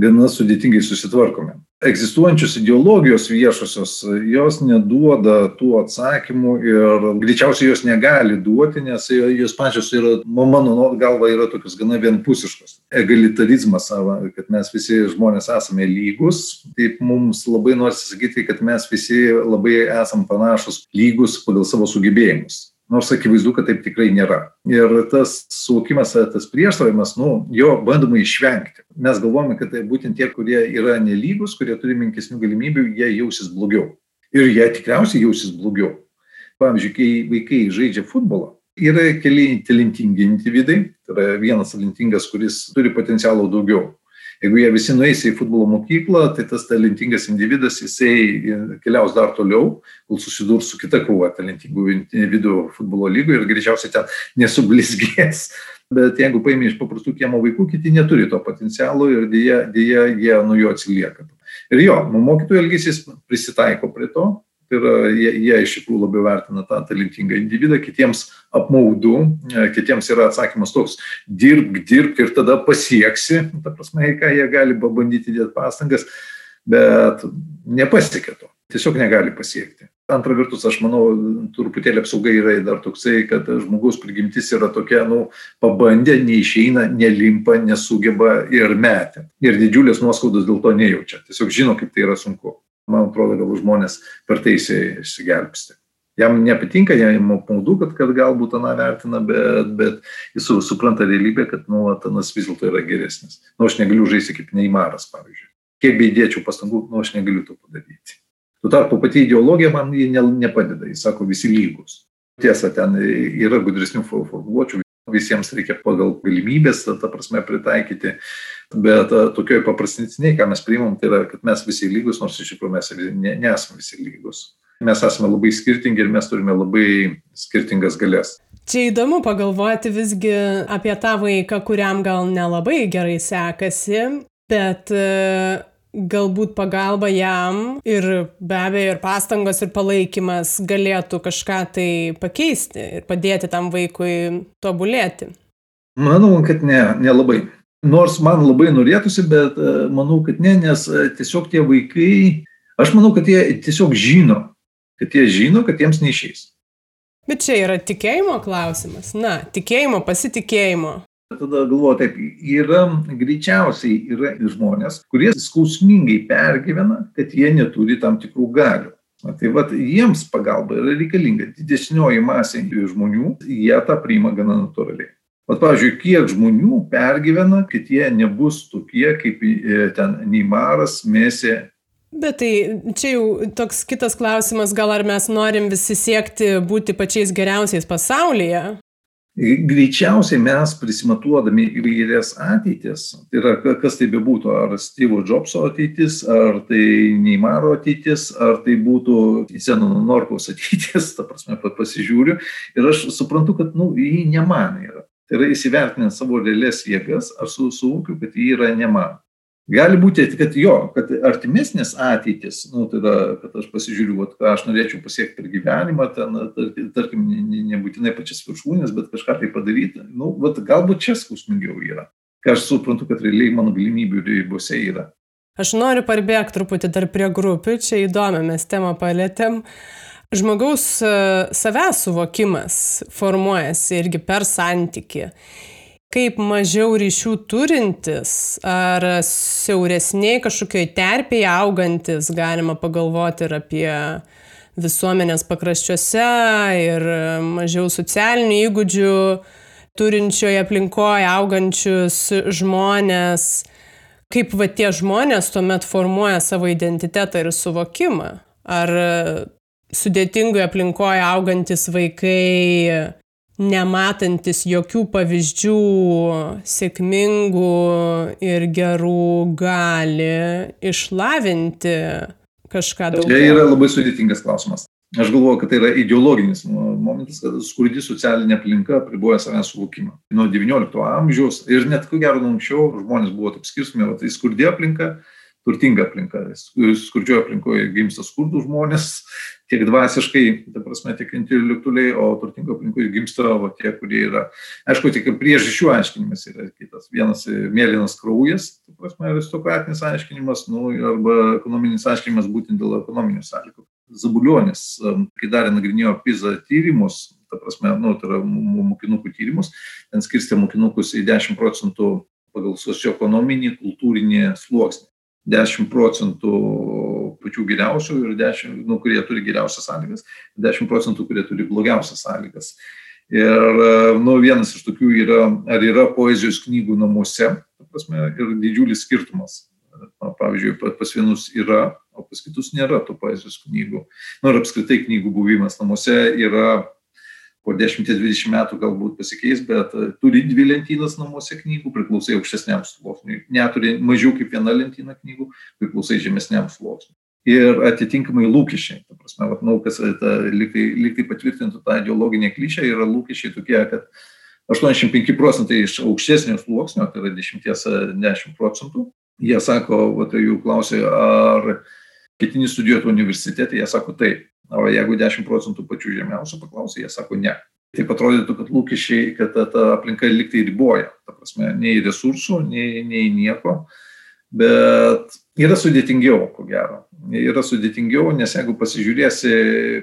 gana sudėtingai susitvarkome. Egzistuojančios ideologijos viešosios, jos neduoda tų atsakymų ir greičiausiai jos negali duoti, nes jos pačios yra, mano galva, yra tokios gana vienpusiškos. Egalitarizmas savo, kad mes visi žmonės esame lygus, taip mums labai norisi sakyti, kad mes visi labai esam panašus lygus pagal savo sugebėjimus nors akivaizdu, kad taip tikrai nėra. Ir tas suvokimas, tas prieštaravimas, nu, jo bandoma išvengti. Mes galvojame, kad tai būtent tie, kurie yra nelygus, kurie turi menkesnių galimybių, jie jausis blogiau. Ir jie tikriausiai jausis blogiau. Pavyzdžiui, kai vaikai žaidžia futbolą, yra keli talentingi individai, tai yra vienas talentingas, kuris turi potencialo daugiau jeigu jie visi nueis į futbolo mokyklą, tai tas talentingas individas, jisai keliaus dar toliau, kol susidurs su kita krūva talentingų individų futbolo lygoje ir greičiausiai ten nesublizgės. Bet jeigu paimė iš paprastų kiemo vaikų, kiti neturi to potencialo ir dėja, dėja jie nuo jo atsilieka. Ir jo, nu, mokytojų elgesys prisitaiko prie to, Tai yra, jie, jie iš tikrųjų labiau vertina tą talentingą individą, kitiems apmaudu, e, kitiems yra atsakymas toks - dirbk, dirbk ir tada pasieksi, ta prasme, ką jie gali pabandyti dėti pastangas, bet nepasiekia to, tiesiog negali pasiekti. Antra vertus, aš manau, truputėlį apsaugai yra dar toksai, kad žmogaus prigimtis yra tokia, nu, pabandė, neišeina, nelimpa, nesugeba ir metė. Ir didžiulės nuoskaudos dėl to nejaučia. Tiesiog žino, kaip tai yra sunku. Man atrodo, gal žmonės per tai išsigelbsti. Jam nepatinka, jam apmaudu, kad, kad galbūt aną vertina, bet, bet jis supranta realybę, kad, nu, anas vis dėlto yra geresnis. Nu, aš negaliu žaisti kaip Neimaras, pavyzdžiui. Kiek beidėčiau pastangų, nu, aš negaliu to padaryti. Tuo tarpu pati ideologija man ne, nepadeda, jis sako visi lygus. Tiesa, ten yra gudresnių formuluočių, visiems reikia pagal galimybės, ta prasme, pritaikyti, bet tokioj paprastiniai, ką mes priimam, tai yra, kad mes visi lygus, nors iš tikrųjų mes ne, nesame visi lygus. Mes esame labai skirtingi ir mes turime labai skirtingas galės. Čia įdomu pagalvoti visgi apie tą vaiką, kuriam gal nelabai gerai sekasi, bet galbūt pagalba jam ir be abejo ir pastangos ir palaikymas galėtų kažką tai pakeisti ir padėti tam vaikui tobulėti? Manau, kad ne, nelabai. Nors man labai norėtųsi, bet e, manau, kad ne, nes e, tiesiog tie vaikai, aš manau, kad jie tiesiog žino, kad jie žino, kad jiems neišeis. Bet čia yra tikėjimo klausimas. Na, tikėjimo, pasitikėjimo. Tada galvoju, taip, yra greičiausiai yra žmonės, kurie skausmingai pergyvena, kad jie neturi tam tikrų galių. Na, tai vad jiems pagalba yra reikalinga. Didesnioji masė žmonių, jie tą priima gana natūraliai. Vat, pavyzdžiui, kiek žmonių pergyvena, kad jie nebus tokie kaip e, ten Neimaras, Mesė. Bet tai čia jau toks kitas klausimas, gal ar mes norim visi siekti būti pačiais geriausiais pasaulyje, Greičiausiai mes prisimatuodami įvairias ateitis, tai yra kas tai bebūtų, ar Steve'o Jobso ateitis, ar tai Neymaro ateitis, ar tai būtų Zenono Norkaus ateitis, ta prasme, pasižiūriu ir aš suprantu, kad, nu, jį ne man yra. Tai yra įsivertinant savo realias jėgas, aš suvokiu, kad jį yra ne man. Gali būti, kad jo, kad artimesnės ateitis, nu, tai yra, kad aš pasižiūriu, vat, ką aš norėčiau pasiekti per gyvenimą, ten, tarkim, nebūtinai pačias viršūnės, bet kažką tai padaryti, nu, vat, galbūt čia skausmingiau yra. Ką aš suprantu, kad realiai mano galimybių ribose yra. Aš noriu parbėgti truputį dar prie grupių, čia įdomią mes temą palėtėm. Žmogaus e, savęs suvokimas formuojasi irgi per santyki kaip mažiau ryšių turintis ar siauresniai kažkokioj terpėje augantis galima pagalvoti ir apie visuomenės pakraščiuose ir mažiau socialinių įgūdžių turinčioje aplinkoje augančius žmonės, kaip va tie žmonės tuomet formuoja savo identitetą ir suvokimą. Ar sudėtingoje aplinkoje augantis vaikai nematantis jokių pavyzdžių sėkmingų ir gerų gali išlavinti kažką daugiau? Tai yra labai sudėtingas klausimas. Aš galvoju, kad tai yra ideologinis momentas, kad skurdi socialinė aplinka priboja savęs suvokimą. Nuo XIX amžiaus ir net ko gero anksčiau žmonės buvo taip skirstomi, o tai skurdi aplinka, turtinga aplinka. Skurdžioje aplinkoje gimsta skurdų žmonės, tiek dvasiškai, ta prasme, tiek intelektualiai, o turtingo aplinkoje gimsta o tie, kurie yra. Aišku, tik priežasčių aiškinimas yra kitas. Vienas mėlynas kraujas, ta prasme, aristokratinis aiškinimas, nu, arba ekonominis aiškinimas būtent dėl ekonominių sąlygų. Zabulionis, kai darė nagrinėjo PISA tyrimus, ta prasme, nu, tai yra mokinukų tyrimus, ten skirstė mokinukus į 10 procentų pagal socioekonominį, kultūrinį sluoksnį. 10 procentų pačių geriausių ir 10, nu, kurie turi geriausias sąlygas, 10 procentų, kurie turi blogiausias sąlygas. Ir nu, vienas iš tokių yra, ar yra poezijos knygų namuose, prasme, ir didžiulis skirtumas. Pavyzdžiui, pas vienus yra, o pas kitus nėra tų poezijos knygų. Nu, ir apskritai knygų buvimas namuose yra po 10-20 metų galbūt pasikeis, bet e, turi dvi lentynas namuose knygų, priklausai aukštesniam sluoksniui. Neturi mažiau kaip viena lentyna knygų, priklausai žemesniam sluoksniui. Ir atitinkamai lūkesčiai. Ta prasme, vat, nu, kas lygai, lygai patvirtintų tą ideologinę klišę, yra lūkesčiai tokie, kad 85 procentai iš aukštesnio sluoksnio, tai yra 10-10 e, procentų, jie sako, vat, jų klausė, ar ketini studijuoti universitete, jie sako taip. O jeigu 10 procentų pačių žemiausių paklausė, jie sako ne. Taip atrodytų, kad lūkesčiai, kad ta, ta aplinka liktai riboja. Ta prasme, nei resursų, nei, nei nieko. bet yra sudėtingiau, ko gero. Yra sudėtingiau, nes jeigu pasižiūrėsi,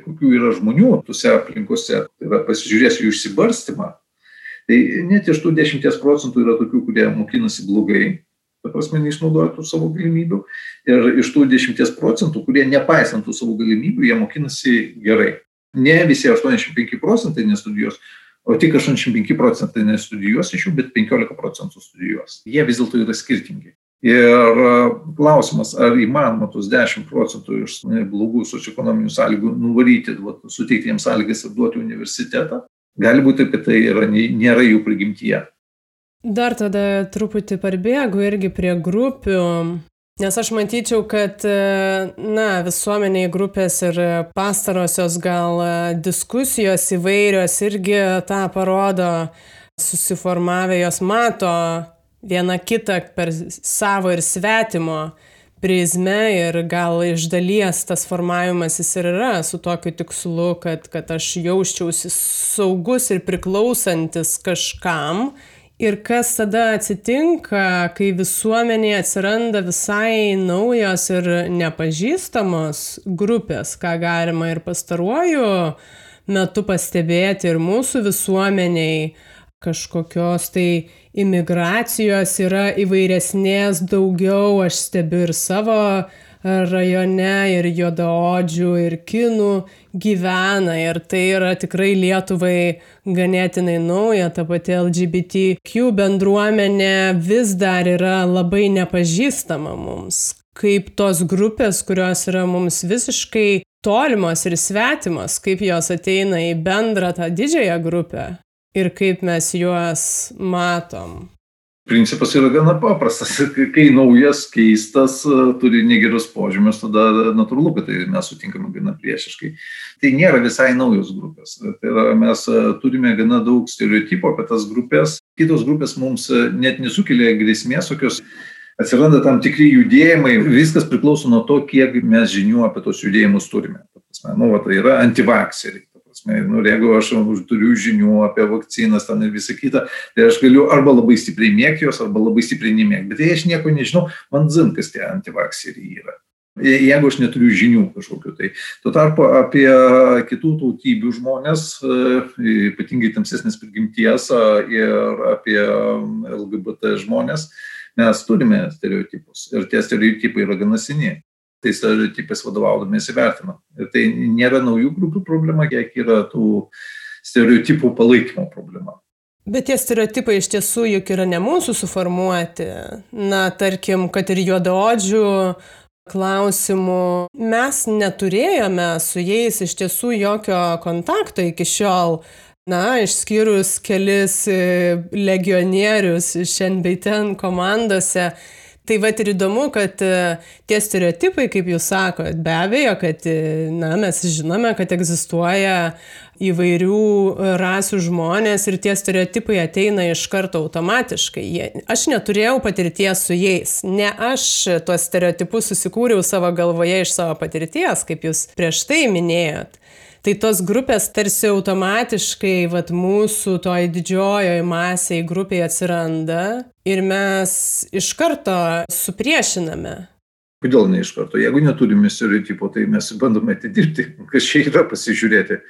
kokių yra žmonių tuose aplinkose, tai yra pasižiūrėsi jų išsibarstymą, tai net iš tų 10 procentų yra tokių, kurie mokinasi blogai, ta prasme, neišnaudoja tų savo galimybių, ir iš tų 10 procentų, kurie nepaisant tų savo galimybių, jie mokinasi gerai. Ne visi 85 procentai nestudijuos, o tik 85 procentai nestudijuos iš jų, bet 15 procentų studijuos. Jie vis dėlto yra skirtingi. Ir e, klausimas, ar įmanoma tos 10 procentų iš blogų socioekonominių sąlygų nuvaryti, suteikti jiems sąlygas ir duoti universitetą, gali būti, kad tai yra, nėra jų prigimtyje. Dar tada truputį parbėgu irgi prie grupių, nes aš matyčiau, kad, e, na, visuomeniai grupės ir pastarosios gal e, diskusijos įvairios irgi tą parodo, susiformavę jos mato viena kitą per savo ir svetimo prizmę ir gal iš dalies tas formavimasis ir yra su tokiu tikslu, kad, kad aš jausčiausi saugus ir priklausantis kažkam. Ir kas tada atsitinka, kai visuomenėje atsiranda visai naujos ir nepažįstamos grupės, ką galima ir pastaruoju metu pastebėti ir mūsų visuomeniai kažkokios tai imigracijos yra įvairesnės daugiau, aš stebiu ir savo rajone, ir juodaodžių, ir kinų gyvena, ir tai yra tikrai Lietuvai ganėtinai nauja, ta pati LGBTQ bendruomenė vis dar yra labai nepažįstama mums, kaip tos grupės, kurios yra mums visiškai tolimos ir svetimos, kaip jos ateina į bendrą tą didžiąją grupę ir kaip mes juos matom? Principas yra gana paprastas. Kai naujas, keistas, turi negerus požymius, tada natūralu, kad tai mes sutinkame gana priešiškai. Tai nėra visai naujos grupės. Tai yra, mes turime gana daug stereotipų apie tas grupės. Kitos grupės mums net nesukelia grėsmės, tokios atsiranda tam tikri judėjimai. Viskas priklauso nuo to, kiek mes žinių apie tos judėjimus turime. Nu, va, tai yra antivakseriai prasme, nu, jeigu aš turiu žinių apie vakcinas ten ir visą kitą, tai aš galiu arba labai stipriai mėgti jos, arba labai stipriai nemėgti. Bet jei aš nieko nežinau, man zin, kas tie antivakseriai yra. Jeigu aš neturiu žinių kažkokiu, tai tuo tarpu apie kitų tautybių žmonės, ypatingai tamsesnės prigimties ir apie LGBT žmonės, mes turime stereotipus ir tie stereotipai yra gana seni tais stereotipais vadovaudomės įvertinam. Ir tai nėra naujų grupių problema, kiek yra tų stereotipų palaikymo problema. Bet tie stereotipai iš tiesų juk yra ne mūsų suformuoti. Na, tarkim, kad ir juodaodžių klausimų mes neturėjome su jais iš tiesų jokio kontakto iki šiol. Na, išskyrus kelis legionierius šiandien bei ten komandose Tai va ir įdomu, kad e, tie stereotipai, kaip jūs sakot, be abejo, kad e, na, mes žinome, kad egzistuoja įvairių rasių žmonės ir tie stereotipai ateina iš karto automatiškai. Jie, aš neturėjau patirties su jais. Ne aš tuos stereotipus susikūriau savo galvoje iš savo patirties, kaip jūs prieš tai minėjot tai tos grupės tarsi automatiškai vat mūsų toj didžiojoj masėj grupėj atsiranda ir mes iš karto supriešiname. Kodėl ne iš karto? Jeigu neturime stereotipo, tai mes bandome atidirbti, kas čia yra pasižiūrėti.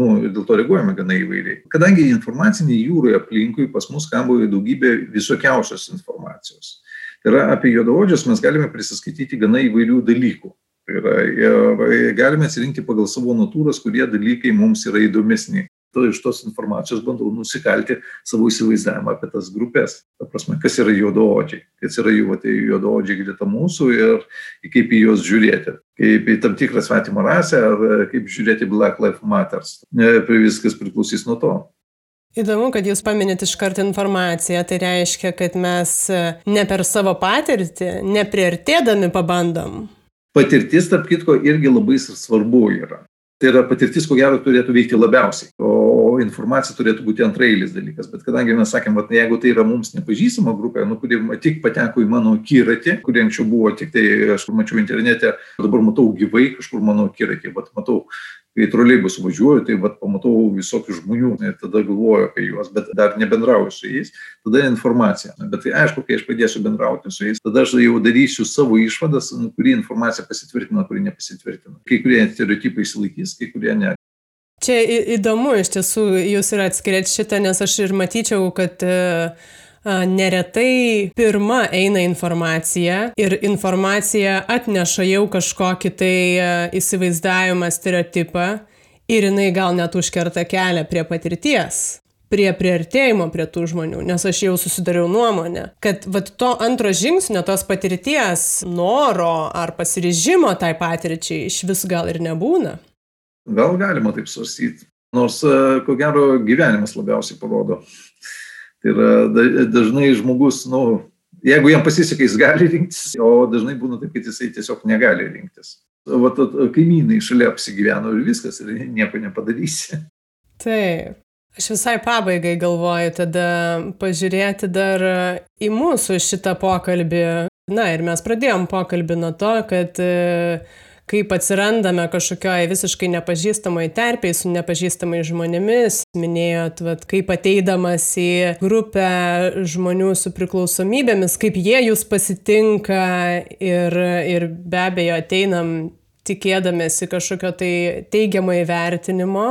Nu, ir dėl to reaguojame gana įvairiai. Kadangi informaciniai jūroje aplinkui pas mus kamboja daugybė visokiausios informacijos. Tai yra apie juodaodžius mes galime prisiskaityti gana įvairių dalykų. Tai yra, ir galime atsirinkti pagal savo natūras, kurie dalykai mums yra įdomesni. To iš tos informacijos bandau nusikalti savo įsivaizdavimą apie tas grupės. Ta prasme, kas yra juodaodžiai, kas yra jų tai juodaodžiai greta mūsų ir kaip į juos žiūrėti. Kaip į tam tikrą svetimą rasę ar kaip žiūrėti Black Lives Matters. Viskas priklausys nuo to. Įdomu, kad jūs paminėt iš karto informaciją, tai reiškia, kad mes ne per savo patirtį, nepriartėdami pabandom patirtis, tarp kitko, irgi labai svarbu yra. Tai yra patirtis, ko gero, turėtų veikti labiausiai, o informacija turėtų būti antrailis dalykas. Bet kadangi mes sakėm, kad jeigu tai yra mums nepažįstama grupė, nu, kuri tik pateko į mano kiratį, kurie anksčiau buvo tik tai, aš mačiau internete, dabar matau gyvai kažkur mano kiratį, bet matau kai troleibus važiuoju, tai vat, pamatau visokių žmonių ir tada galvoju apie juos, bet dar nebendrauju su jais, tada informacija. Bet tai aišku, kai aš pradėsiu bendrauti su jais, tada aš jau darysiu savo išvadas, nu, kuri informacija pasitvirtina, kuri nepasitvirtina. Kai kurie stereotipai įsilaikys, kai kurie ne. Čia įdomu, iš tiesų, jūs ir atskiriat šitą, nes aš ir matyčiau, kad uh, neretai pirma eina informacija ir informacija atneša jau kažkokį tai įsivaizdavimą, stereotipą ir jinai gal net užkerta kelią prie patirties prie priartėjimo prie tų žmonių, nes aš jau susidariau nuomonę, kad vat, to antro žingsnio, tos patirties, noro ar pasiryžimo tai patirčiai iš vis gal ir nebūna. Gal galima taip svarstyti, nors ko gero gyvenimas labiausiai parodo, Tai yra dažnai žmogus, nu, jeigu jam pasiseka, jis gali rinktis, o dažnai būna taip, kad jisai tiesiog negali rinktis. O kaimynai šalia apsigyveno ir viskas, ir nieko nepadarysi. Taip. Aš visai pabaigai galvoju tada pažiūrėti dar į mūsų šitą pokalbį. Na ir mes pradėjom pokalbį nuo to, kad uh, kaip atsirandame kažkokioj visiškai nepažįstamoj terpėj su nepažįstamais žmonėmis. Minėjot, vat, kaip ateidamas į grupę žmonių su priklausomybėmis, kaip jie jūs pasitinka ir, ir be abejo ateinam tikėdamėsi kažkokio tai teigiamo įvertinimo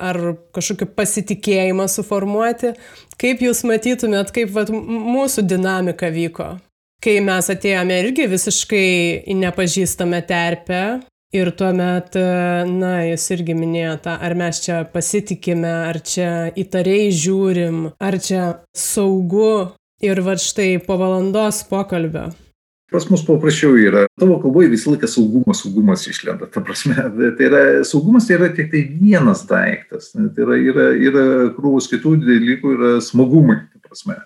ar kažkokį pasitikėjimą suformuoti. Kaip jūs matytumėt, kaip vat, mūsų dinamika vyko? Kai mes atėjome irgi visiškai į nepažįstamą terpę. Ir tuomet, na, jūs irgi minėjote, ar mes čia pasitikime, ar čia įtariai žiūrim, ar čia saugu. Ir va štai po valandos pokalbio Pas mus paprasčiau yra. Tavo kalboje visą laiką saugumas, saugumas išlenda. Ta prasme, tai yra, saugumas tai yra tik tai vienas daiktas. Tai yra, yra, yra krūvus kitų dalykų, yra smagumai. Ta prasme.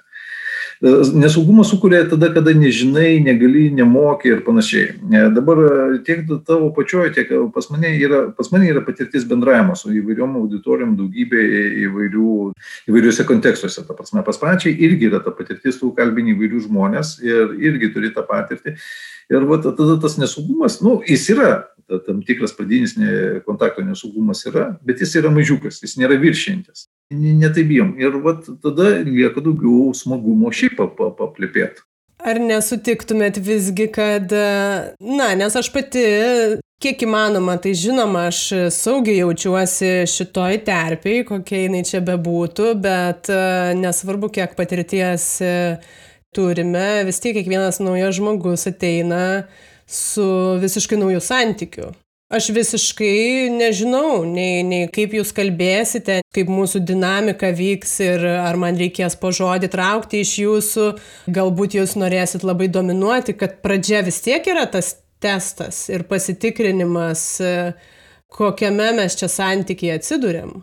Nesaugumą sukuria tada, kada nežinai, negali, nemoki ir panašiai. E, dabar e, tiek tavo pačioje, tiek pas mane yra, pas mane yra patirtis bendravimas su įvairiom auditorijom, daugybė įvairių, įvairiuose kontekstuose. Ta prasme, pas pačiai irgi yra ta patirtis, tu kalbini įvairių žmonės ir irgi turi tą patirtį. Ir va, tada tas nesaugumas, nu, jis yra, ta, tam tikras pradinis kontakto nesaugumas yra, bet jis yra mažiukas, jis nėra viršiantis netaip bijom. Ir vat, tada lieka daugiau smagumo šiaip paplėpėti. Ar nesutiktumėt visgi, kad, na, nes aš pati, kiek įmanoma, tai žinoma, aš saugiai jaučiuosi šitoj terpiai, kokia jinai čia bebūtų, bet nesvarbu, kiek patirties turime, vis tiek kiekvienas naujas žmogus ateina su visiškai naujų santykiu. Aš visiškai nežinau, nei, nei kaip jūs kalbėsite, kaip mūsų dinamika vyks ir ar man reikės po žodį traukti iš jūsų. Galbūt jūs norėsit labai dominuoti, kad pradžia vis tiek yra tas testas ir pasitikrinimas, kokiame mes čia santykiai atsidūrėm.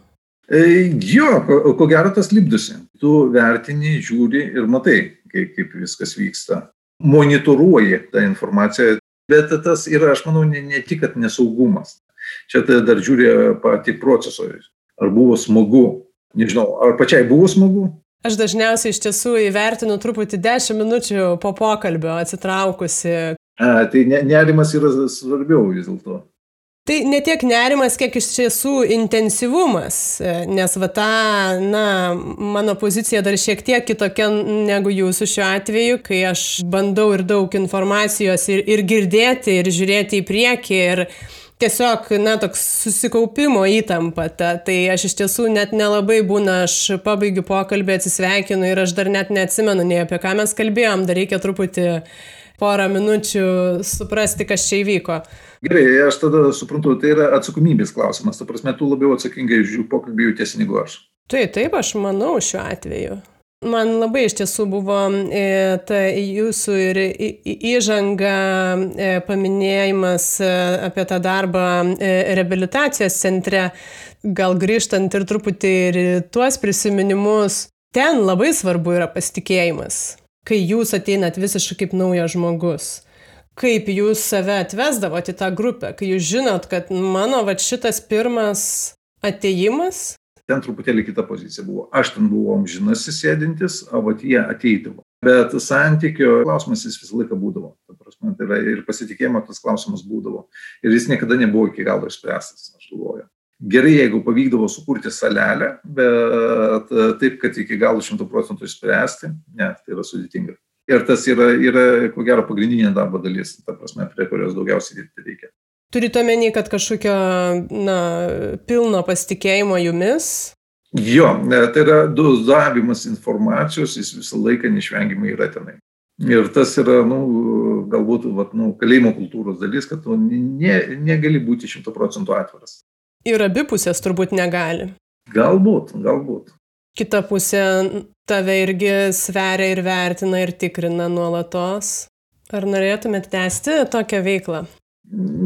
E, jo, ko, ko gero tas lipdusi. Tu vertini, žiūri ir matai, kaip, kaip viskas vyksta. Monitoruoji tą informaciją, Bet tas yra, aš manau, ne, ne tik, kad nesaugumas. Čia tai dar žiūri pati proceso. Ar buvo smagu? Nežinau, ar pačiai buvo smagu? Aš dažniausiai iš tiesų įvertinu truputį 10 minučių po pokalbio atsitraukusi. A, tai nerimas yra svarbiau vis dėlto. Tai ne tiek nerimas, kiek iš tiesų intensyvumas, nes va ta, na, mano pozicija dar šiek tiek kitokia negu jūsų šiuo atveju, kai aš bandau ir daug informacijos ir, ir girdėti, ir žiūrėti į priekį, ir tiesiog, na, toks susikaupimo įtampa. Ta, tai aš iš tiesų net nelabai būna, aš pabaigiu pokalbį, atsisveikinu ir aš dar net neatsimenu nei apie ką mes kalbėjom, dar reikia truputį porą minučių suprasti, kas čia įvyko. Gerai, aš tada suprantu, tai yra atsakomybės klausimas. Ta prasme, tu labiau atsakingai už jų pokalbį jautiesi negu aš. Taip, taip, aš manau šiuo atveju. Man labai iš tiesų buvo e, ta jūsų ir įžanga, e, paminėjimas e, apie tą darbą rehabilitacijos centre, gal grįžtant ir truputį ir tuos prisiminimus. Ten labai svarbu yra pasitikėjimas, kai jūs ateinat visiškai kaip naujas žmogus kaip jūs save atvesdavot į tą grupę, kai jūs žinot, kad mano va šitas pirmas ateimas. Ten truputėlį kita pozicija buvo. Aš ten buvau amžinasis sėdintis, o vat jie ateidavo. Bet santykio klausimas jis visą laiką būdavo. Ta prasme, tai yra ir pasitikėjimo tas klausimas būdavo. Ir jis niekada nebuvo iki galo išspręstas, aš galvoju. Gerai, jeigu pavykdavo sukurti salelę, bet taip, kad iki galo šimtų procentų išspręsti, ne, tai yra sudėtinga. Ir tas yra, yra, ko gero, pagrindinė darbo dalis, ta prasme, prie kurios daugiausiai dirbti reikia. Turite omeny, kad kažkokio, na, pilno pasitikėjimo jumis? Jo, tai yra dozavimas informacijos, jis visą laiką neišvengiamai yra tenai. Ir tas yra, nu, galbūt, vat, nu, kalėjimo kultūros dalis, kad tu ne, negali būti šimtų procentų atviras. Ir abipusės turbūt negali. Galbūt, galbūt. Kita pusė tave irgi sveria ir vertina ir tikrina nuolatos. Ar norėtumėt tęsti tokią veiklą?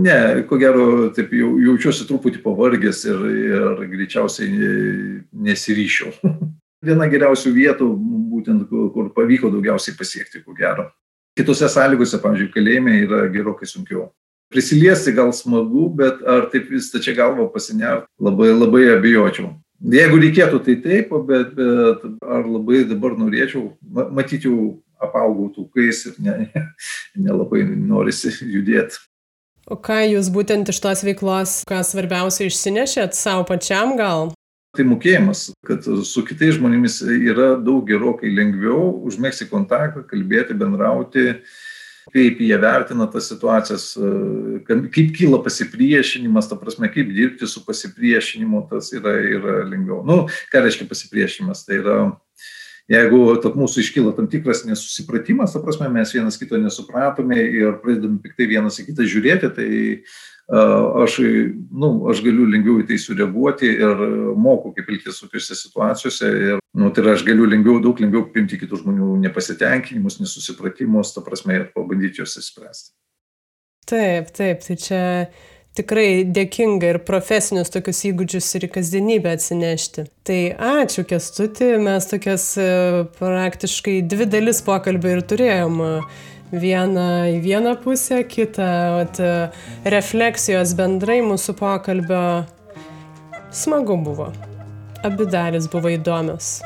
Ne, ko gero, taip jau, jaučiuosi truputį pavargęs ir, ir greičiausiai nesiryšiau. viena geriausių vietų, būtent kur pavyko daugiausiai pasiekti, ko gero. Kitose sąlygose, pavyzdžiui, kalėjime yra gerokai sunkiau. Prisiliesti gal smagu, bet ar taip vis tačia galva pasinert, labai, labai abejočiau. Jeigu reikėtų, tai taip, bet, bet ar labai dabar norėčiau, matyti jau apaugau tūkais ir nelabai ne, ne norisi judėti. O ką jūs būtent iš tos veiklos, ką svarbiausia išsinešėt savo pačiam gal? tai mokėjimas, kad su kitais žmonėmis yra daug gerokai lengviau užmėgsti kontaktą, kalbėti, bendrauti, kaip jie vertina tas situacijas, kaip kyla pasipriešinimas, ta prasme, kaip dirbti su pasipriešinimu, tas yra, yra lengviau. Nu, ką reiškia pasipriešinimas? Tai yra, jeigu tarp mūsų iškyla tam tikras nesusipratimas, ta prasme, mes vienas kito nesupratome ir pradedame piktai vienas į kitą žiūrėti, tai aš, nu, aš galiu lengviau į tai sureaguoti ir moku, kaip elgtis tokiuose situacijose. Ir, nu, tai yra, aš galiu lengviau, daug lengviau priimti kitų žmonių nepasitenkinimus, nesusipratimus, ta prasme, ir pabandyti juos įspręsti. Taip, taip, tai čia tikrai dėkinga ir profesinius tokius įgūdžius ir į kasdienybę atsinešti. Tai ačiū, Kestuti, mes tokias e, praktiškai dvi dalis pokalbį ir turėjom vieną į vieną pusę, kitą vat, refleksijos bendrai mūsų pokalbio. Smagu buvo. Abi dalis buvo įdomios.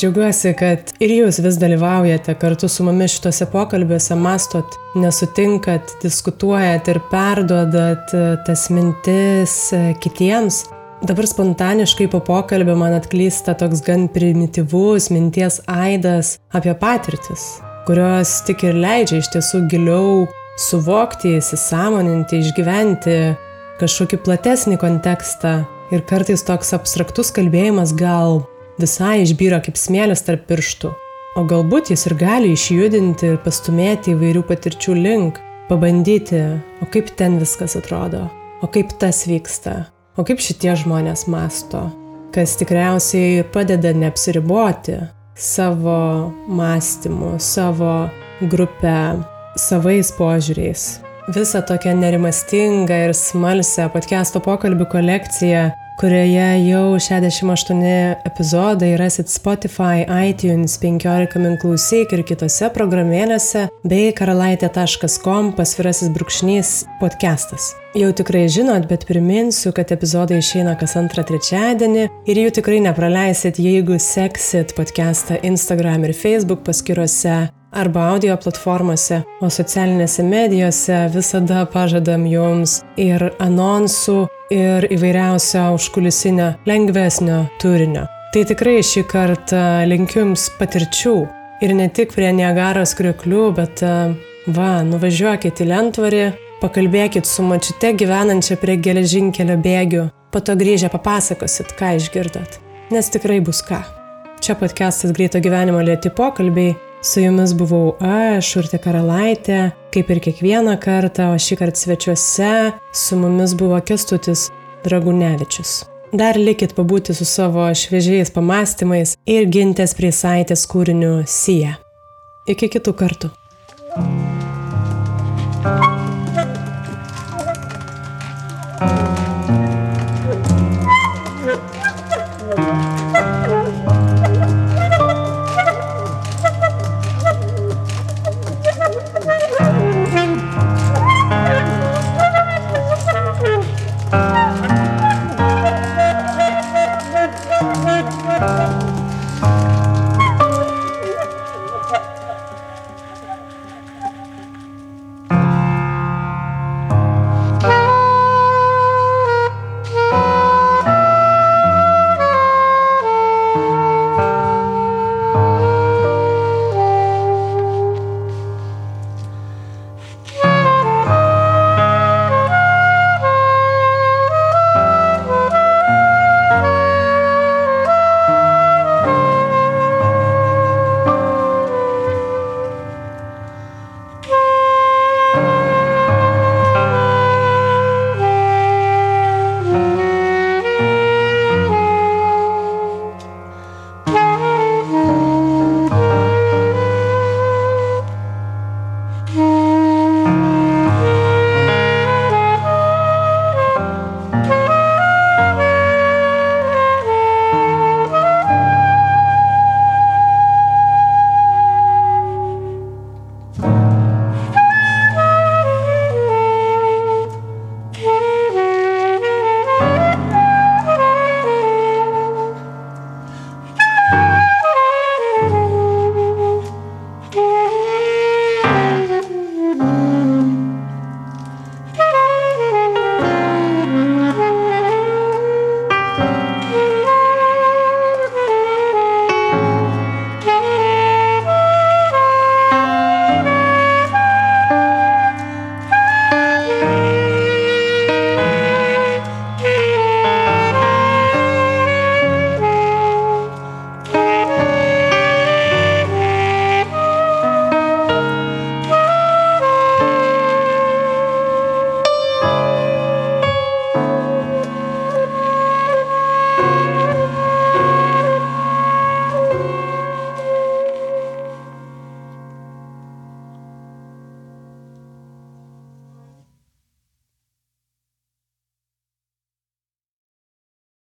Džiaugiuosi, kad ir jūs vis dalyvaujate kartu su mumis šituose pokalbiuose, mastot, nesutinkat, diskutuojat ir perduodat e, tas mintis e, kitiems. Dabar spontaniškai po pokalbio man atklysta toks gan primityvus minties aidas apie patirtis, kurios tik ir leidžia iš tiesų giliau suvokti, įsisamoninti, išgyventi kažkokį platesnį kontekstą. Ir kartais toks abstraktus kalbėjimas gal visai išbyra kaip smėlis tarp pirštų. O galbūt jis ir gali išjudinti ir pastumėti įvairių patirčių link, pabandyti, o kaip ten viskas atrodo, o kaip tas vyksta, o kaip šitie žmonės masto, kas tikriausiai padeda neapsiriboti savo mąstymu, savo grupę, savais požiūriais. Visą tokią nerimastingą ir smalsę podcast'o pokalbių kolekciją kurioje jau 68 epizodai rasit Spotify, iTunes, 15 min klausyk ir kitose programėlėse bei karalaitė.com pasvirasis brūkšnys podcastas. Jau tikrai žinot, bet priminsiu, kad epizodai išeina kas antrą trečiadienį ir jų tikrai nepraleisit, jeigu seksit podcastą Instagram ir Facebook paskiruose arba audio platformose, o socialinėse medijose visada pažadam jums ir anonsų, ir įvairiausio užkulisinio, lengvesnio turinio. Tai tikrai šį kartą linkiu jums patirčių ir ne tik prie Niagaros krioklių, bet va, nuvažiuokit į Lentvarį, pakalbėkit su mačiute gyvenančia prie geležinkelio bėgių, po to grįžę papasakosit, ką išgirdot, nes tikrai bus ką. Čia podcastas greito gyvenimo lėti pokalbiai Su jumis buvau aš, Urte Karalaitė, kaip ir kiekvieną kartą, o šį kartą svečiuose su mumis buvo Kestutis Dragunevičius. Dar likit pabūti su savo šviežiais pamastymais ir gintės prie saitės kūriniu Sija. Iki kitų kartų.